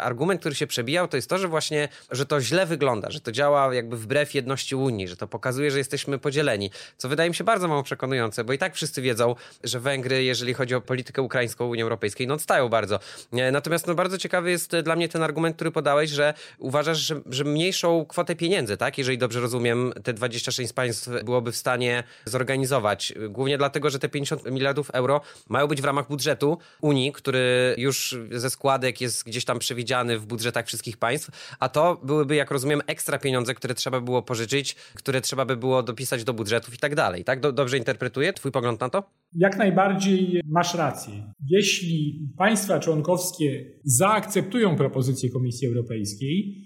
argument, który się przebijał, to jest to, że właśnie, że to źle wygląda, że to działa jakby wbrew jedności Unii, że to pokazuje, że jesteśmy podzieleni, co wydaje mi się bardzo mało przekonujące, bo i tak wszyscy wiedzą, że Węgry, jeżeli chodzi o politykę ukraińską Unii Europejskiej, no odstają bardzo. Natomiast no bardzo ciekawy jest dla mnie ten argument, który podałeś, że uważasz, że, że mniejszą kwotę pieniędzy, tak, jeżeli dobrze rozumiem, te 26 państw byłoby w stanie zorganizować. Głównie dlatego, że te 50 miliardów euro mają być w ramach budżetu Unii, który już ze składek jest gdzieś tam przewidziany w budżetach wszystkich państw, a to byłyby, jak rozumiem, ekstra pieniądze, które trzeba było pożyczyć, które trzeba by było dopisać do budżetów i tak dalej. Tak? Dobrze interpretuję twój pogląd na to? Jak najbardziej masz rację. Jeśli państwa członkowskie zaakceptują propozycję Komisji Europejskiej,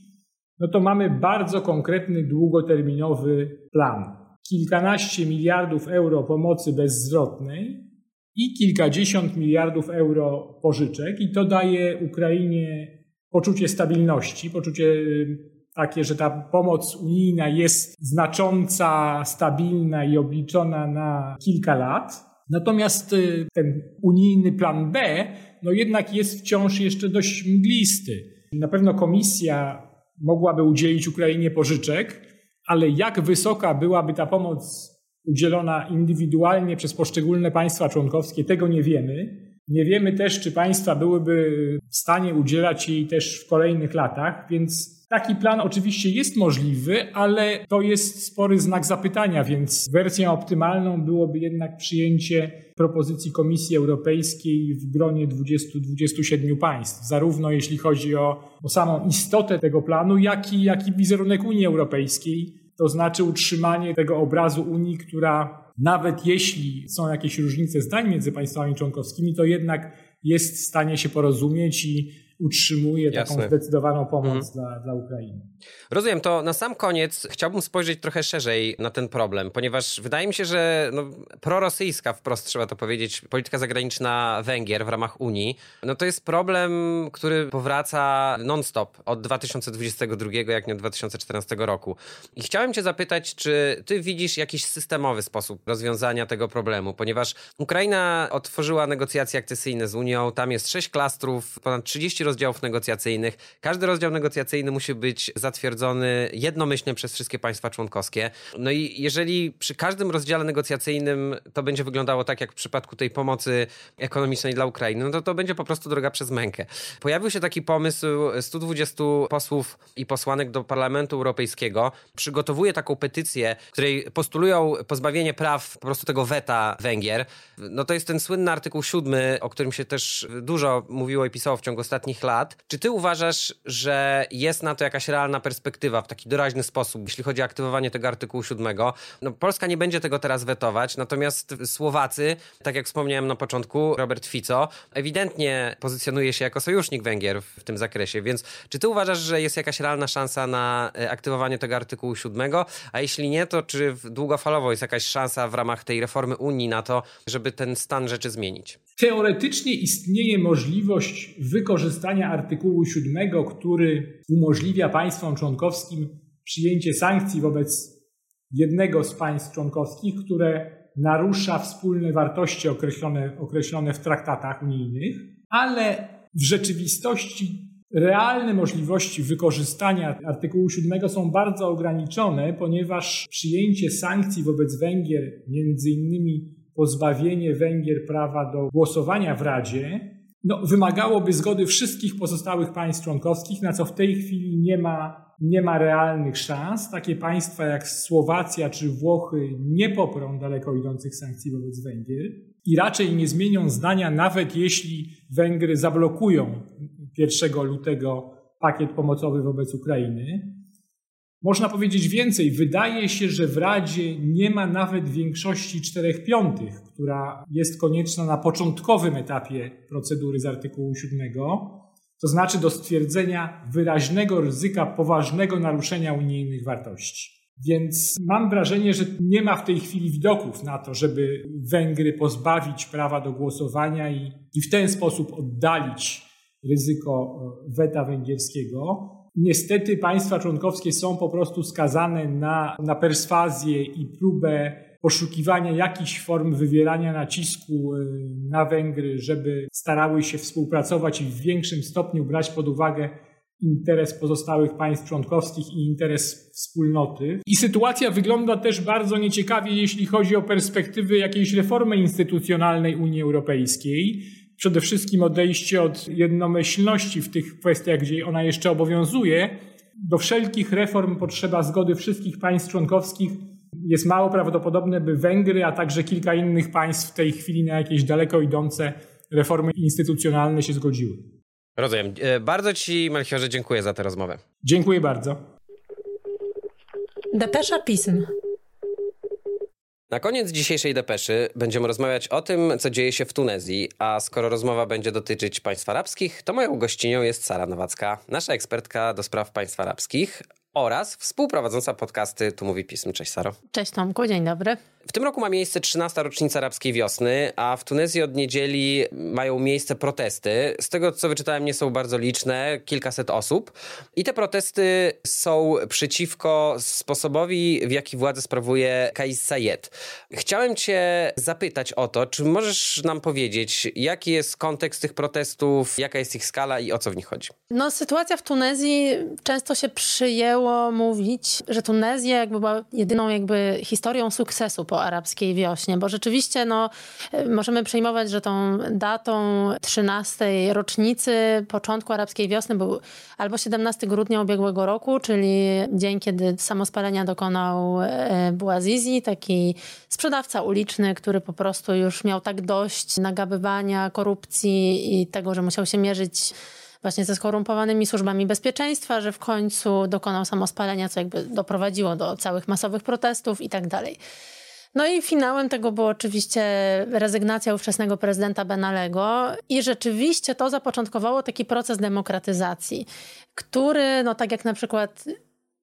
no to mamy bardzo konkretny, długoterminowy plan. Kilkanaście miliardów euro pomocy bezzwrotnej i kilkadziesiąt miliardów euro pożyczek, i to daje Ukrainie poczucie stabilności, poczucie y, takie, że ta pomoc unijna jest znacząca, stabilna i obliczona na kilka lat. Natomiast y, ten unijny plan B, no jednak jest wciąż jeszcze dość mglisty. Na pewno komisja mogłaby udzielić Ukrainie pożyczek, ale jak wysoka byłaby ta pomoc udzielona indywidualnie przez poszczególne państwa członkowskie, tego nie wiemy. Nie wiemy też, czy państwa byłyby w stanie udzielać jej też w kolejnych latach, więc taki plan oczywiście jest możliwy, ale to jest spory znak zapytania, więc wersją optymalną byłoby jednak przyjęcie propozycji Komisji Europejskiej w gronie 20-27 państw, zarówno jeśli chodzi o, o samą istotę tego planu, jak i, jak i wizerunek Unii Europejskiej to znaczy utrzymanie tego obrazu Unii, która nawet jeśli są jakieś różnice zdań między państwami członkowskimi, to jednak jest w stanie się porozumieć i utrzymuje Jasne. taką zdecydowaną pomoc mhm. dla, dla Ukrainy. Rozumiem, to na sam koniec chciałbym spojrzeć trochę szerzej na ten problem, ponieważ wydaje mi się, że no, prorosyjska, wprost trzeba to powiedzieć, polityka zagraniczna Węgier w ramach Unii, no to jest problem, który powraca non-stop od 2022, jak nie od 2014 roku. I chciałem cię zapytać, czy ty widzisz jakiś systemowy sposób rozwiązania tego problemu, ponieważ Ukraina otworzyła negocjacje akcesyjne z Unią, tam jest sześć klastrów, ponad 30 rozdziałów negocjacyjnych. Każdy rozdział negocjacyjny musi być zatwierdzony jednomyślnie przez wszystkie państwa członkowskie. No i jeżeli przy każdym rozdziale negocjacyjnym to będzie wyglądało tak, jak w przypadku tej pomocy ekonomicznej dla Ukrainy, no to to będzie po prostu droga przez mękę. Pojawił się taki pomysł 120 posłów i posłanek do Parlamentu Europejskiego. Przygotowuje taką petycję, w której postulują pozbawienie praw po prostu tego weta Węgier. No to jest ten słynny artykuł 7, o którym się też dużo mówiło i pisało w ciągu ostatnich lat. Czy ty uważasz, że jest na to jakaś realna perspektywa w taki doraźny sposób, jeśli chodzi o aktywowanie tego artykułu 7? No, Polska nie będzie tego teraz wetować, natomiast Słowacy, tak jak wspomniałem na początku, Robert Fico, ewidentnie pozycjonuje się jako sojusznik Węgier w tym zakresie, więc czy ty uważasz, że jest jakaś realna szansa na e, aktywowanie tego artykułu 7? A jeśli nie, to czy długofalowo jest jakaś szansa w ramach tej reformy Unii na to, żeby ten stan rzeczy zmienić? Teoretycznie istnieje możliwość wykorzystania artykułu 7, który umożliwia państwom członkowskim przyjęcie sankcji wobec jednego z państw członkowskich, które narusza wspólne wartości określone, określone w traktatach unijnych, ale w rzeczywistości realne możliwości wykorzystania artykułu 7 są bardzo ograniczone, ponieważ przyjęcie sankcji wobec Węgier, między innymi pozbawienie Węgier prawa do głosowania w Radzie, no, wymagałoby zgody wszystkich pozostałych państw członkowskich, na co w tej chwili nie ma, nie ma realnych szans. Takie państwa jak Słowacja czy Włochy nie poprą daleko idących sankcji wobec Węgier i raczej nie zmienią zdania, nawet jeśli Węgry zablokują 1 lutego pakiet pomocowy wobec Ukrainy. Można powiedzieć więcej. Wydaje się, że w Radzie nie ma nawet większości czterech piątych, która jest konieczna na początkowym etapie procedury z artykułu 7, to znaczy do stwierdzenia wyraźnego ryzyka poważnego naruszenia unijnych wartości. Więc mam wrażenie, że nie ma w tej chwili widoków na to, żeby Węgry pozbawić prawa do głosowania i, i w ten sposób oddalić ryzyko weta węgierskiego. Niestety państwa członkowskie są po prostu skazane na, na perswazję i próbę poszukiwania jakichś form wywierania nacisku y, na Węgry, żeby starały się współpracować i w większym stopniu brać pod uwagę interes pozostałych państw członkowskich i interes wspólnoty. I sytuacja wygląda też bardzo nieciekawie, jeśli chodzi o perspektywy jakiejś reformy instytucjonalnej Unii Europejskiej. Przede wszystkim odejście od jednomyślności w tych kwestiach, gdzie ona jeszcze obowiązuje. Do wszelkich reform potrzeba zgody wszystkich państw członkowskich. Jest mało prawdopodobne, by Węgry, a także kilka innych państw w tej chwili na jakieś daleko idące reformy instytucjonalne się zgodziły. Rozumiem. E, bardzo Ci, Melchiorze, dziękuję za tę rozmowę. Dziękuję bardzo. Depesza pism. Na koniec dzisiejszej depeszy będziemy rozmawiać o tym, co dzieje się w Tunezji, a skoro rozmowa będzie dotyczyć państw arabskich, to moją gościnią jest Sara Nowacka, nasza ekspertka do spraw państw arabskich oraz współprowadząca podcasty Tu Mówi Pism. Cześć Saro. Cześć Tomku, dzień dobry. W tym roku ma miejsce 13. rocznica arabskiej wiosny, a w Tunezji od niedzieli mają miejsce protesty. Z tego co wyczytałem, nie są bardzo liczne, kilkaset osób. I te protesty są przeciwko sposobowi, w jaki władzę sprawuje Kais Sayed. Chciałem Cię zapytać o to, czy możesz nam powiedzieć, jaki jest kontekst tych protestów, jaka jest ich skala i o co w nich chodzi? No, sytuacja w Tunezji często się przyjęło mówić, że Tunezja jakby była jedyną jakby historią sukcesu po arabskiej wiośnie, bo rzeczywiście no, możemy przejmować, że tą datą 13 rocznicy początku arabskiej wiosny był albo 17 grudnia ubiegłego roku, czyli dzień, kiedy samospalenia dokonał e, Bouazizi, taki sprzedawca uliczny, który po prostu już miał tak dość nagabywania, korupcji i tego, że musiał się mierzyć właśnie ze skorumpowanymi służbami bezpieczeństwa, że w końcu dokonał samospalenia, co jakby doprowadziło do całych masowych protestów i tak dalej. No i finałem tego było oczywiście rezygnacja ówczesnego prezydenta Benalego i rzeczywiście to zapoczątkowało taki proces demokratyzacji, który, no tak jak na przykład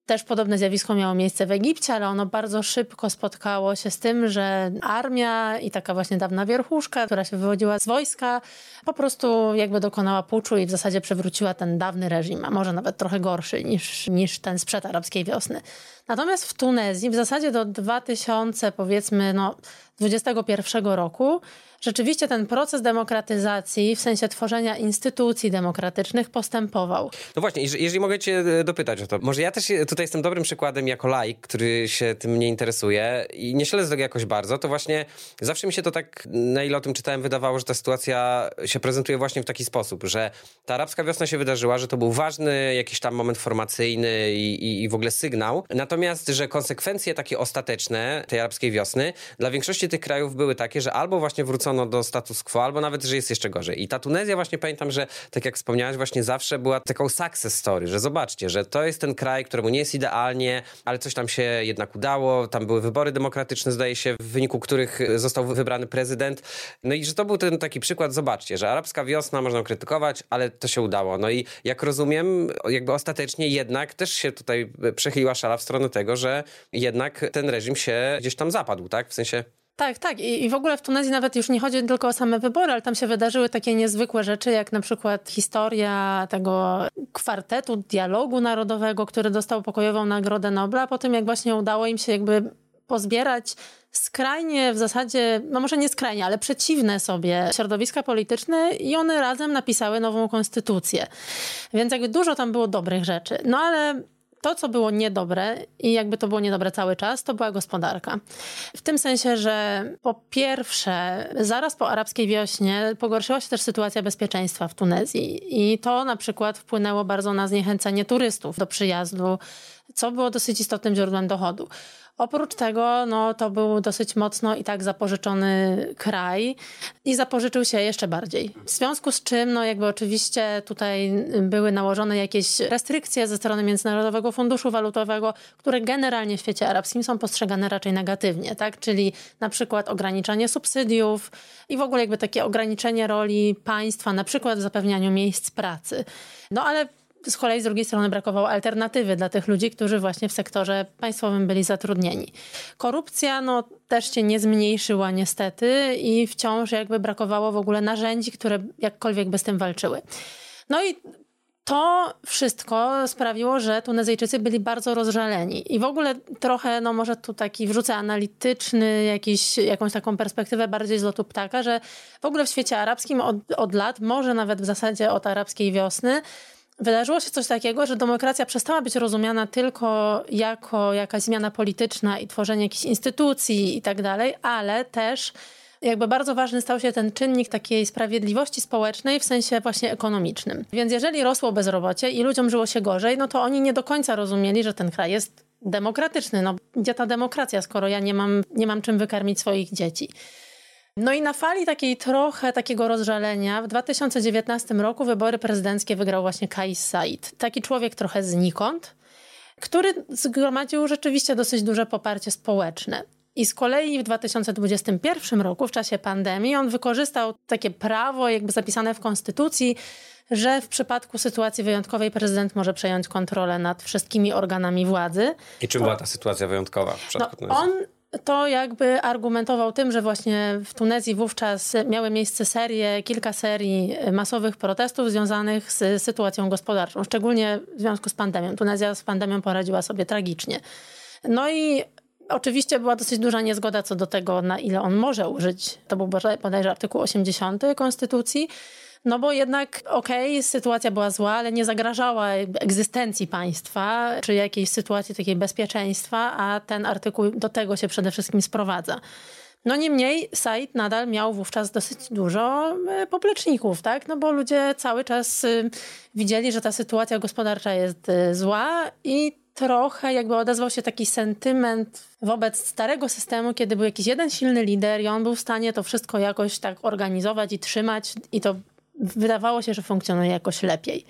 też podobne zjawisko miało miejsce w Egipcie, ale ono bardzo szybko spotkało się z tym, że armia i taka właśnie dawna wierchuszka, która się wywodziła z wojska, po prostu jakby dokonała puczu i w zasadzie przewróciła ten dawny reżim, a może nawet trochę gorszy niż, niż ten sprzed arabskiej wiosny. Natomiast w Tunezji w zasadzie do 2000 powiedzmy no 21 roku rzeczywiście ten proces demokratyzacji, w sensie tworzenia instytucji demokratycznych, postępował. No właśnie, jeżeli, jeżeli mogę Cię e, dopytać o to, może ja też tutaj jestem dobrym przykładem jako laik, który się tym nie interesuje i nie śledzę tego jakoś bardzo, to właśnie zawsze mi się to tak, na ile o tym czytałem, wydawało, że ta sytuacja się prezentuje właśnie w taki sposób, że ta arabska wiosna się wydarzyła, że to był ważny jakiś tam moment formacyjny i, i, i w ogóle sygnał, natomiast, że konsekwencje takie ostateczne tej arabskiej wiosny dla większości tych krajów były takie, że albo właśnie wrócono do status quo, albo nawet, że jest jeszcze gorzej. I ta Tunezja właśnie pamiętam, że tak jak wspomniałeś, właśnie zawsze była taką success story, że zobaczcie, że to jest ten kraj, któremu nie jest idealnie, ale coś tam się jednak udało, tam były wybory demokratyczne, zdaje się, w wyniku których został wybrany prezydent. No i że to był ten taki przykład, zobaczcie, że arabska wiosna można krytykować, ale to się udało. No i jak rozumiem, jakby ostatecznie jednak też się tutaj przechyliła szala w stronę tego, że jednak ten reżim się gdzieś tam zapadł, tak? W sensie tak, tak. I, I w ogóle w Tunezji nawet już nie chodzi tylko o same wybory, ale tam się wydarzyły takie niezwykłe rzeczy, jak na przykład historia tego kwartetu dialogu narodowego, który dostał pokojową Nagrodę Nobla, po tym jak właśnie udało im się jakby pozbierać skrajnie w zasadzie, no może nie skrajnie, ale przeciwne sobie środowiska polityczne i one razem napisały nową konstytucję. Więc jakby dużo tam było dobrych rzeczy. No ale to, co było niedobre i jakby to było niedobre cały czas, to była gospodarka. W tym sensie, że po pierwsze, zaraz po arabskiej wiośnie pogorszyła się też sytuacja bezpieczeństwa w Tunezji i to na przykład wpłynęło bardzo na zniechęcenie turystów do przyjazdu, co było dosyć istotnym źródłem dochodu. Oprócz tego, no, to był dosyć mocno i tak zapożyczony kraj i zapożyczył się jeszcze bardziej. W związku z czym, no, jakby oczywiście tutaj były nałożone jakieś restrykcje ze strony Międzynarodowego Funduszu Walutowego, które generalnie w świecie arabskim są postrzegane raczej negatywnie, tak? Czyli na przykład ograniczanie subsydiów i w ogóle jakby takie ograniczenie roli państwa, na przykład w zapewnianiu miejsc pracy. No ale z kolei z drugiej strony brakowało alternatywy dla tych ludzi, którzy właśnie w sektorze państwowym byli zatrudnieni. Korupcja no, też się nie zmniejszyła niestety i wciąż jakby brakowało w ogóle narzędzi, które jakkolwiek by z tym walczyły. No i to wszystko sprawiło, że Tunezyjczycy byli bardzo rozżaleni. I w ogóle trochę, no może tu taki wrzucę analityczny, jakiś, jakąś taką perspektywę bardziej z lotu ptaka, że w ogóle w świecie arabskim od, od lat, może nawet w zasadzie od arabskiej wiosny, wydarzyło się coś takiego, że demokracja przestała być rozumiana tylko jako jakaś zmiana polityczna i tworzenie jakichś instytucji i tak dalej, ale też jakby bardzo ważny stał się ten czynnik takiej sprawiedliwości społecznej w sensie właśnie ekonomicznym. Więc jeżeli rosło bezrobocie i ludziom żyło się gorzej, no to oni nie do końca rozumieli, że ten kraj jest demokratyczny. No gdzie ta demokracja, skoro ja nie mam, nie mam czym wykarmić swoich dzieci. No i na fali takiej trochę takiego rozżalenia w 2019 roku wybory prezydenckie wygrał właśnie Kais Said. Taki człowiek trochę znikąd, który zgromadził rzeczywiście dosyć duże poparcie społeczne. I z kolei w 2021 roku, w czasie pandemii, on wykorzystał takie prawo, jakby zapisane w konstytucji, że w przypadku sytuacji wyjątkowej prezydent może przejąć kontrolę nad wszystkimi organami władzy. I czym była ta sytuacja wyjątkowa w no, On to jakby argumentował tym, że właśnie w Tunezji wówczas miały miejsce serie, kilka serii masowych protestów związanych z sytuacją gospodarczą, szczególnie w związku z pandemią. Tunezja z pandemią poradziła sobie tragicznie. No i Oczywiście była dosyć duża niezgoda co do tego, na ile on może użyć. To był bodajże artykuł 80 Konstytucji. No bo jednak, okej, okay, sytuacja była zła, ale nie zagrażała egzystencji państwa, czy jakiejś sytuacji takiej bezpieczeństwa, a ten artykuł do tego się przede wszystkim sprowadza. No niemniej Said nadal miał wówczas dosyć dużo e, popleczników, tak? No bo ludzie cały czas y, widzieli, że ta sytuacja gospodarcza jest y, zła i trochę jakby odezwał się taki sentyment wobec starego systemu, kiedy był jakiś jeden silny lider i on był w stanie to wszystko jakoś tak organizować i trzymać i to wydawało się, że funkcjonuje jakoś lepiej.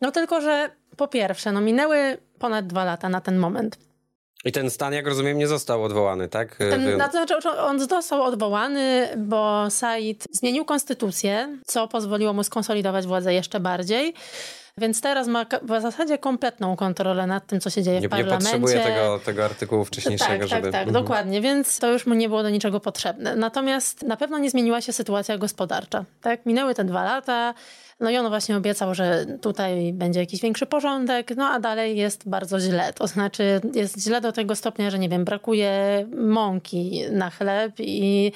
No tylko, że po pierwsze, no minęły ponad dwa lata na ten moment. I ten stan, jak rozumiem, nie został odwołany, tak? Ten, to znaczy, on został odwołany, bo Said zmienił konstytucję, co pozwoliło mu skonsolidować władzę jeszcze bardziej. Więc teraz ma w zasadzie kompletną kontrolę nad tym, co się dzieje nie, w parlamencie. Nie potrzebuje tego, tego artykułu wcześniejszego, tak, tak żeby... Tak, tak, mhm. dokładnie, więc to już mu nie było do niczego potrzebne. Natomiast na pewno nie zmieniła się sytuacja gospodarcza. Tak, minęły te dwa lata, no i on właśnie obiecał, że tutaj będzie jakiś większy porządek, no a dalej jest bardzo źle. To znaczy jest źle do tego stopnia, że nie wiem, brakuje mąki na chleb i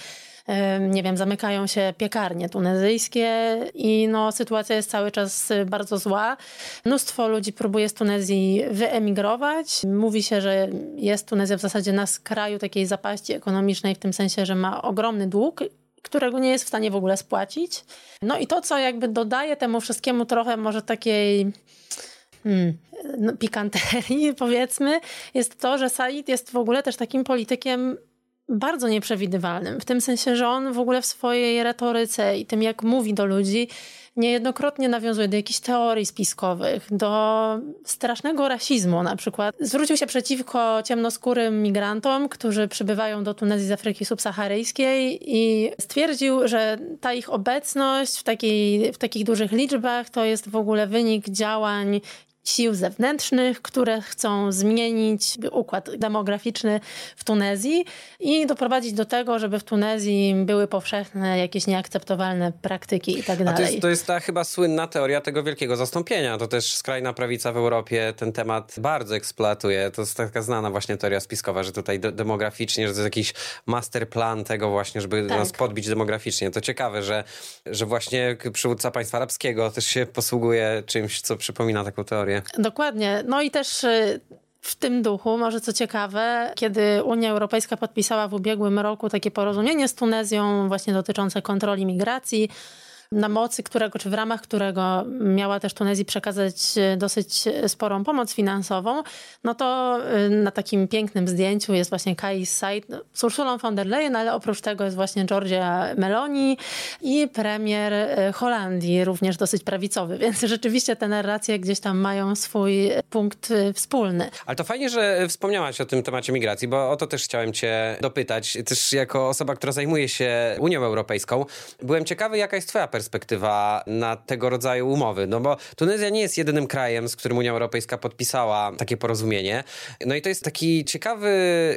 nie wiem, zamykają się piekarnie tunezyjskie i no, sytuacja jest cały czas y, bardzo zła. Mnóstwo ludzi próbuje z Tunezji wyemigrować. Mówi się, że jest Tunezja w zasadzie na skraju takiej zapaści ekonomicznej w tym sensie, że ma ogromny dług którego nie jest w stanie w ogóle spłacić. No i to, co jakby dodaje temu wszystkiemu trochę może takiej hmm, no, pikanterii, (laughs) powiedzmy, jest to, że Said jest w ogóle też takim politykiem bardzo nieprzewidywalnym. W tym sensie, że on w ogóle w swojej retoryce i tym, jak mówi do ludzi, niejednokrotnie nawiązuje do jakichś teorii spiskowych, do strasznego rasizmu na przykład. Zwrócił się przeciwko ciemnoskórym migrantom, którzy przybywają do Tunezji z Afryki subsaharyjskiej i stwierdził, że ta ich obecność w, takiej, w takich dużych liczbach to jest w ogóle wynik działań sił zewnętrznych, które chcą zmienić układ demograficzny w Tunezji i doprowadzić do tego, żeby w Tunezji były powszechne jakieś nieakceptowalne praktyki i tak dalej. To jest, ta chyba słynna teoria tego wielkiego zastąpienia. To też skrajna prawica w Europie ten temat bardzo eksploatuje. To jest taka znana właśnie teoria spiskowa, że tutaj demograficznie, że to jest jakiś masterplan tego właśnie, żeby tak. nas podbić demograficznie. To ciekawe, że, że właśnie przywódca państwa arabskiego też się posługuje czymś, co przypomina taką teorię. Dokładnie. No i też y, w tym duchu, może co ciekawe, kiedy Unia Europejska podpisała w ubiegłym roku takie porozumienie z Tunezją właśnie dotyczące kontroli migracji, na mocy którego, czy w ramach którego miała też Tunezji przekazać e, dosyć sporą pomoc finansową, no to e, na takim pięknym zdjęciu jest właśnie Kai Said z Ursulą von der Leyen, ale oprócz tego jest właśnie Giorgia Meloni i premier e, Holandii, również dosyć prawicowy, (laughs) więc rzeczywiście te narracje gdzieś tam mają swój punkt wspólny. Ale to fajnie, że wspomniałaś o tym temacie migracji, bo o to też chciałem cię dopytać. Też jako osoba, która zajmuje się Unią Europejską, byłem ciekawy, jaka jest twoja perspektywa perspektywa na tego rodzaju umowy. No bo Tunezja nie jest jedynym krajem, z którym Unia Europejska podpisała takie porozumienie. No i to jest taki ciekawy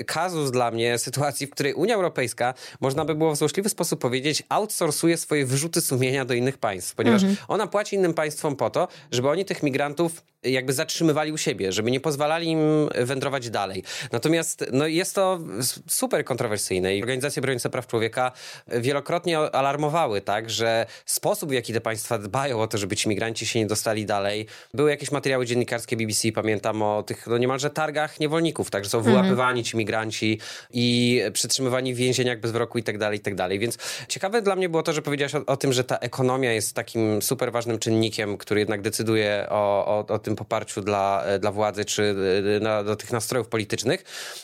kazus dla mnie sytuacji, w której Unia Europejska, można by było w złośliwy sposób powiedzieć, outsourcuje swoje wyrzuty sumienia do innych państw, ponieważ mhm. ona płaci innym państwom po to, żeby oni tych migrantów jakby zatrzymywali u siebie, żeby nie pozwalali im wędrować dalej. Natomiast no, jest to super kontrowersyjne i organizacje broniące praw człowieka wielokrotnie alarmowały, tak, że sposób, w jaki te państwa dbają o to, żeby ci migranci się nie dostali dalej. Były jakieś materiały dziennikarskie BBC, pamiętam o tych no, niemalże targach niewolników, tak, że są mhm. wyłapywani ci migranci i przytrzymywani w więzieniach bez wyroku i tak dalej, i tak dalej. Więc ciekawe dla mnie było to, że powiedziałaś o, o tym, że ta ekonomia jest takim super ważnym czynnikiem, który jednak decyduje o, o, o tym poparciu dla, dla władzy czy e, na, do tych nastrojów politycznych.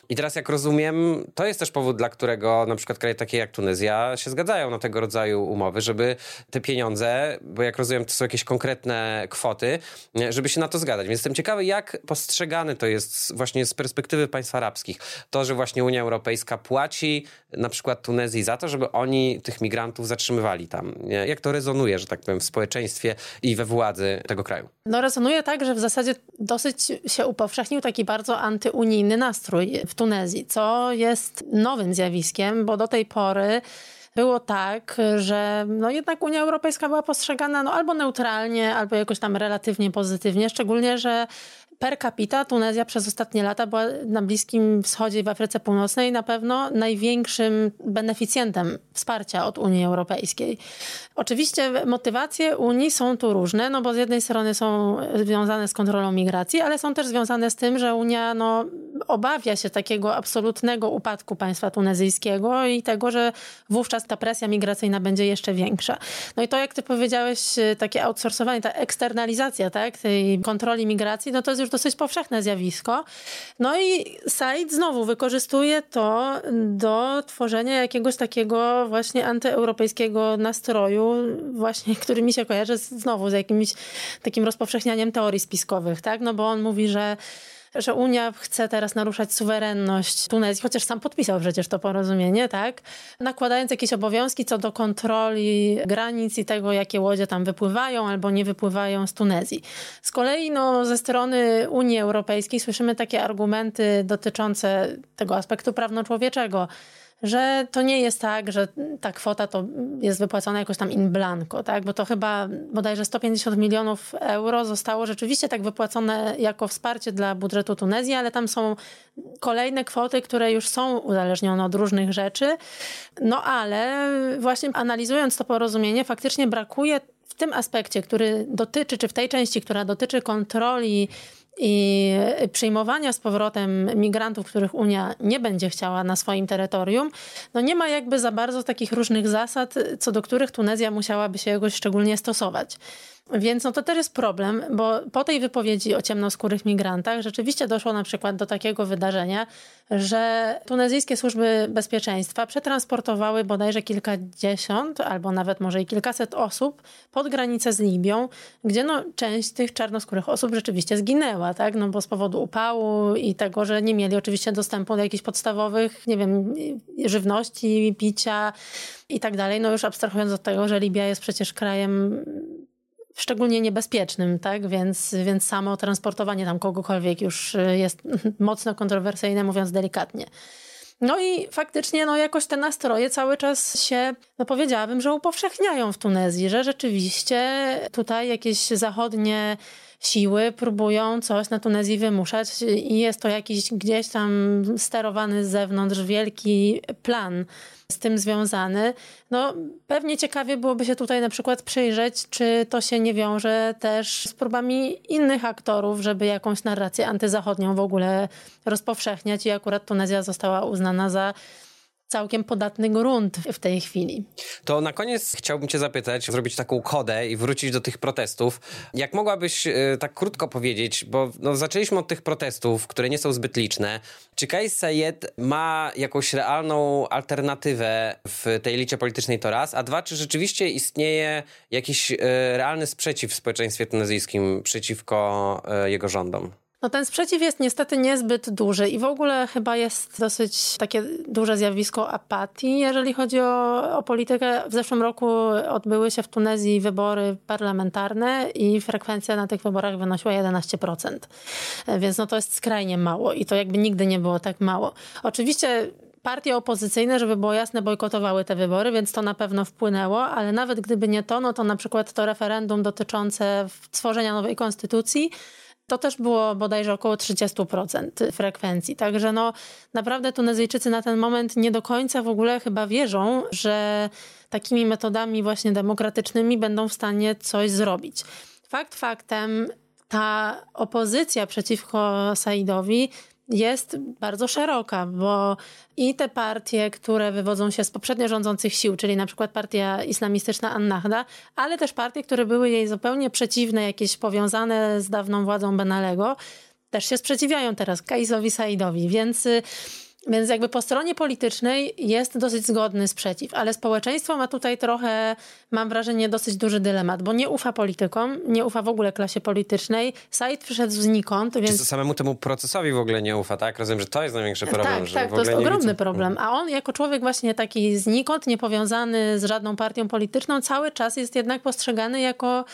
I teraz, jak rozumiem, to jest też powód, dla którego na przykład kraje takie jak Tunezja się zgadzają na tego rodzaju umowy, żeby te pieniądze, bo jak rozumiem, to są jakieś konkretne kwoty, żeby się na to zgadzać. Więc jestem ciekawy, jak postrzegane to jest właśnie z perspektywy państw arabskich. To, że właśnie Unia Europejska płaci na przykład Tunezji za to, żeby oni tych migrantów zatrzymywali tam. Jak to rezonuje, że tak powiem, w społeczeństwie i we władzy tego kraju? No rezonuje tak, że w zasadzie dosyć się upowszechnił taki bardzo antyunijny nastrój w Tunezji, co jest nowym zjawiskiem, bo do tej pory było tak, że no jednak Unia Europejska była postrzegana no albo neutralnie, albo jakoś tam relatywnie pozytywnie, szczególnie, że per capita Tunezja przez ostatnie lata była na Bliskim Wschodzie w Afryce Północnej na pewno największym beneficjentem wsparcia od Unii Europejskiej. Oczywiście motywacje Unii są tu różne, no bo z jednej strony są związane z kontrolą migracji, ale są też związane z tym, że Unia no, obawia się takiego absolutnego upadku państwa tunezyjskiego i tego, że wówczas ta presja migracyjna będzie jeszcze większa. No i to, jak ty powiedziałeś, takie outsourcowanie, ta eksternalizacja tak, tej kontroli migracji, no to jest już dosyć powszechne zjawisko. No i Said znowu wykorzystuje to do tworzenia jakiegoś takiego właśnie antyeuropejskiego nastroju, właśnie, (laughs) który mi się kojarzy znowu z jakimś takim rozpowszechnianiem teorii spiskowych, tak? No bo on mówi, że że Unia chce teraz naruszać suwerenność Tunezji, chociaż sam podpisał przecież to porozumienie, tak? Nakładając jakieś obowiązki co do kontroli granic i tego, jakie łodzie tam wypływają albo nie wypływają z Tunezji. Z kolei no, ze strony Unii Europejskiej słyszymy takie argumenty dotyczące tego aspektu prawno-człowieczego że to nie jest tak, że ta kwota to jest wypłacona jakoś tam in blanco, tak? Bo to chyba bodajże 150 milionów euro zostało rzeczywiście tak wypłacone jako wsparcie dla budżetu Tunezji, ale tam są kolejne kwoty, które już są uzależnione od różnych rzeczy. No ale właśnie analizując to porozumienie, faktycznie brakuje w tym aspekcie, który dotyczy, czy w tej części, która dotyczy kontroli i przyjmowania z powrotem migrantów, których Unia nie będzie chciała na swoim terytorium, no nie ma jakby za bardzo takich różnych zasad, co do których Tunezja musiałaby się jakoś szczególnie stosować. Więc no to też jest problem, bo po tej wypowiedzi o ciemnoskórych migrantach rzeczywiście doszło na przykład do takiego wydarzenia, że tunezyjskie służby bezpieczeństwa przetransportowały bodajże kilkadziesiąt albo nawet może i kilkaset osób pod granicę z Libią, gdzie no część tych czarnoskórych osób rzeczywiście zginęła, tak? No bo z powodu upału i tego, że nie mieli oczywiście dostępu do jakichś podstawowych, nie wiem, żywności, picia i tak dalej. No już abstrahując od tego, że Libia jest przecież krajem szczególnie niebezpiecznym, tak? Więc, więc samo transportowanie tam kogokolwiek już y, jest (laughs) mocno kontrowersyjne, mówiąc delikatnie. No i faktycznie no jakoś te nastroje cały czas się, no powiedziałabym, że upowszechniają w Tunezji, że rzeczywiście tutaj jakieś zachodnie siły próbują coś na Tunezji wymuszać i jest to jakiś gdzieś tam sterowany z zewnątrz wielki plan z tym związany. No, pewnie ciekawie byłoby się tutaj na przykład przyjrzeć, czy to się nie wiąże też z próbami innych aktorów, żeby jakąś narrację antyzachodnią w ogóle rozpowszechniać i akurat Tunezja została uznana za całkiem podatny grunt w tej chwili. To na koniec chciałbym cię zapytać, zrobić taką kodę i wrócić do tych protestów. Jak mogłabyś y, tak krótko powiedzieć, bo no, zaczęliśmy od tych protestów, które nie są zbyt liczne. Czy Kais Sayed ma jakąś realną alternatywę w tej elicie politycznej to raz, a dwa, czy rzeczywiście istnieje jakiś y, realny sprzeciw w społeczeństwie tunezyjskim przeciwko y, jego rządom? No ten sprzeciw jest niestety niezbyt duży i w ogóle chyba jest dosyć takie duże zjawisko apatii, jeżeli chodzi o, o politykę. W zeszłym roku odbyły się w Tunezji wybory parlamentarne i frekwencja na tych wyborach wynosiła 11%. Więc no to jest skrajnie mało i to jakby nigdy nie było tak mało. Oczywiście partie opozycyjne, żeby było jasne, bojkotowały te wybory, więc to na pewno wpłynęło, ale nawet gdyby nie to, no to na przykład to referendum dotyczące stworzenia nowej konstytucji to też było bodajże około 30% frekwencji. Także no naprawdę Tunezyjczycy na ten moment nie do końca w ogóle chyba wierzą, że takimi metodami właśnie demokratycznymi będą w stanie coś zrobić. Fakt faktem, ta opozycja przeciwko Saidowi jest bardzo szeroka, bo i te partie, które wywodzą się z poprzednio rządzących sił, czyli na przykład partia islamistyczna Annahda, ale też partie, które były jej zupełnie przeciwne, jakieś powiązane z dawną władzą Benalego, też się sprzeciwiają teraz Kaisowi Saidowi, więc y, więc jakby po stronie politycznej jest dosyć zgodny sprzeciw, ale społeczeństwo ma tutaj trochę, mam wrażenie, dosyć duży dylemat, bo nie ufa politykom, nie ufa w ogóle klasie politycznej. Said przyszedł znikąd, więc... Czy samemu temu procesowi w ogóle nie ufa, tak? Rozumiem, że to jest największy problem. Tak, że tak, to jest ogromny widzę. problem. A on jako człowiek właśnie taki znikąd, niepowiązany z żadną partią polityczną, cały czas jest jednak postrzegany jako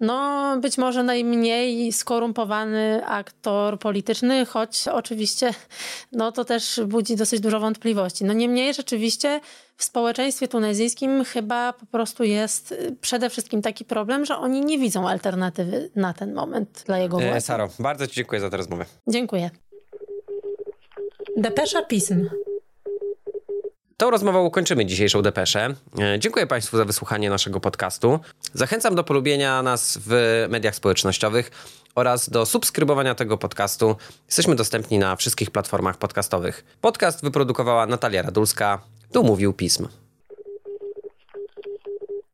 no być może najmniej skorumpowany aktor polityczny, choć oczywiście no to też budzi dosyć dużo wątpliwości. No niemniej rzeczywiście w społeczeństwie tunezyjskim chyba po prostu jest przede wszystkim taki problem, że oni nie widzą alternatywy na ten moment dla jego władzy. Saro, bardzo Ci dziękuję za tę rozmowę. Dziękuję. Depesza Pism. Tą rozmową kończymy dzisiejszą depeszę. E, dziękuję Państwu za wysłuchanie naszego podcastu. Zachęcam do polubienia nas w mediach społecznościowych oraz do subskrybowania tego podcastu. Jesteśmy dostępni na wszystkich platformach podcastowych. Podcast wyprodukowała Natalia Radulska. Tu mówił Pism.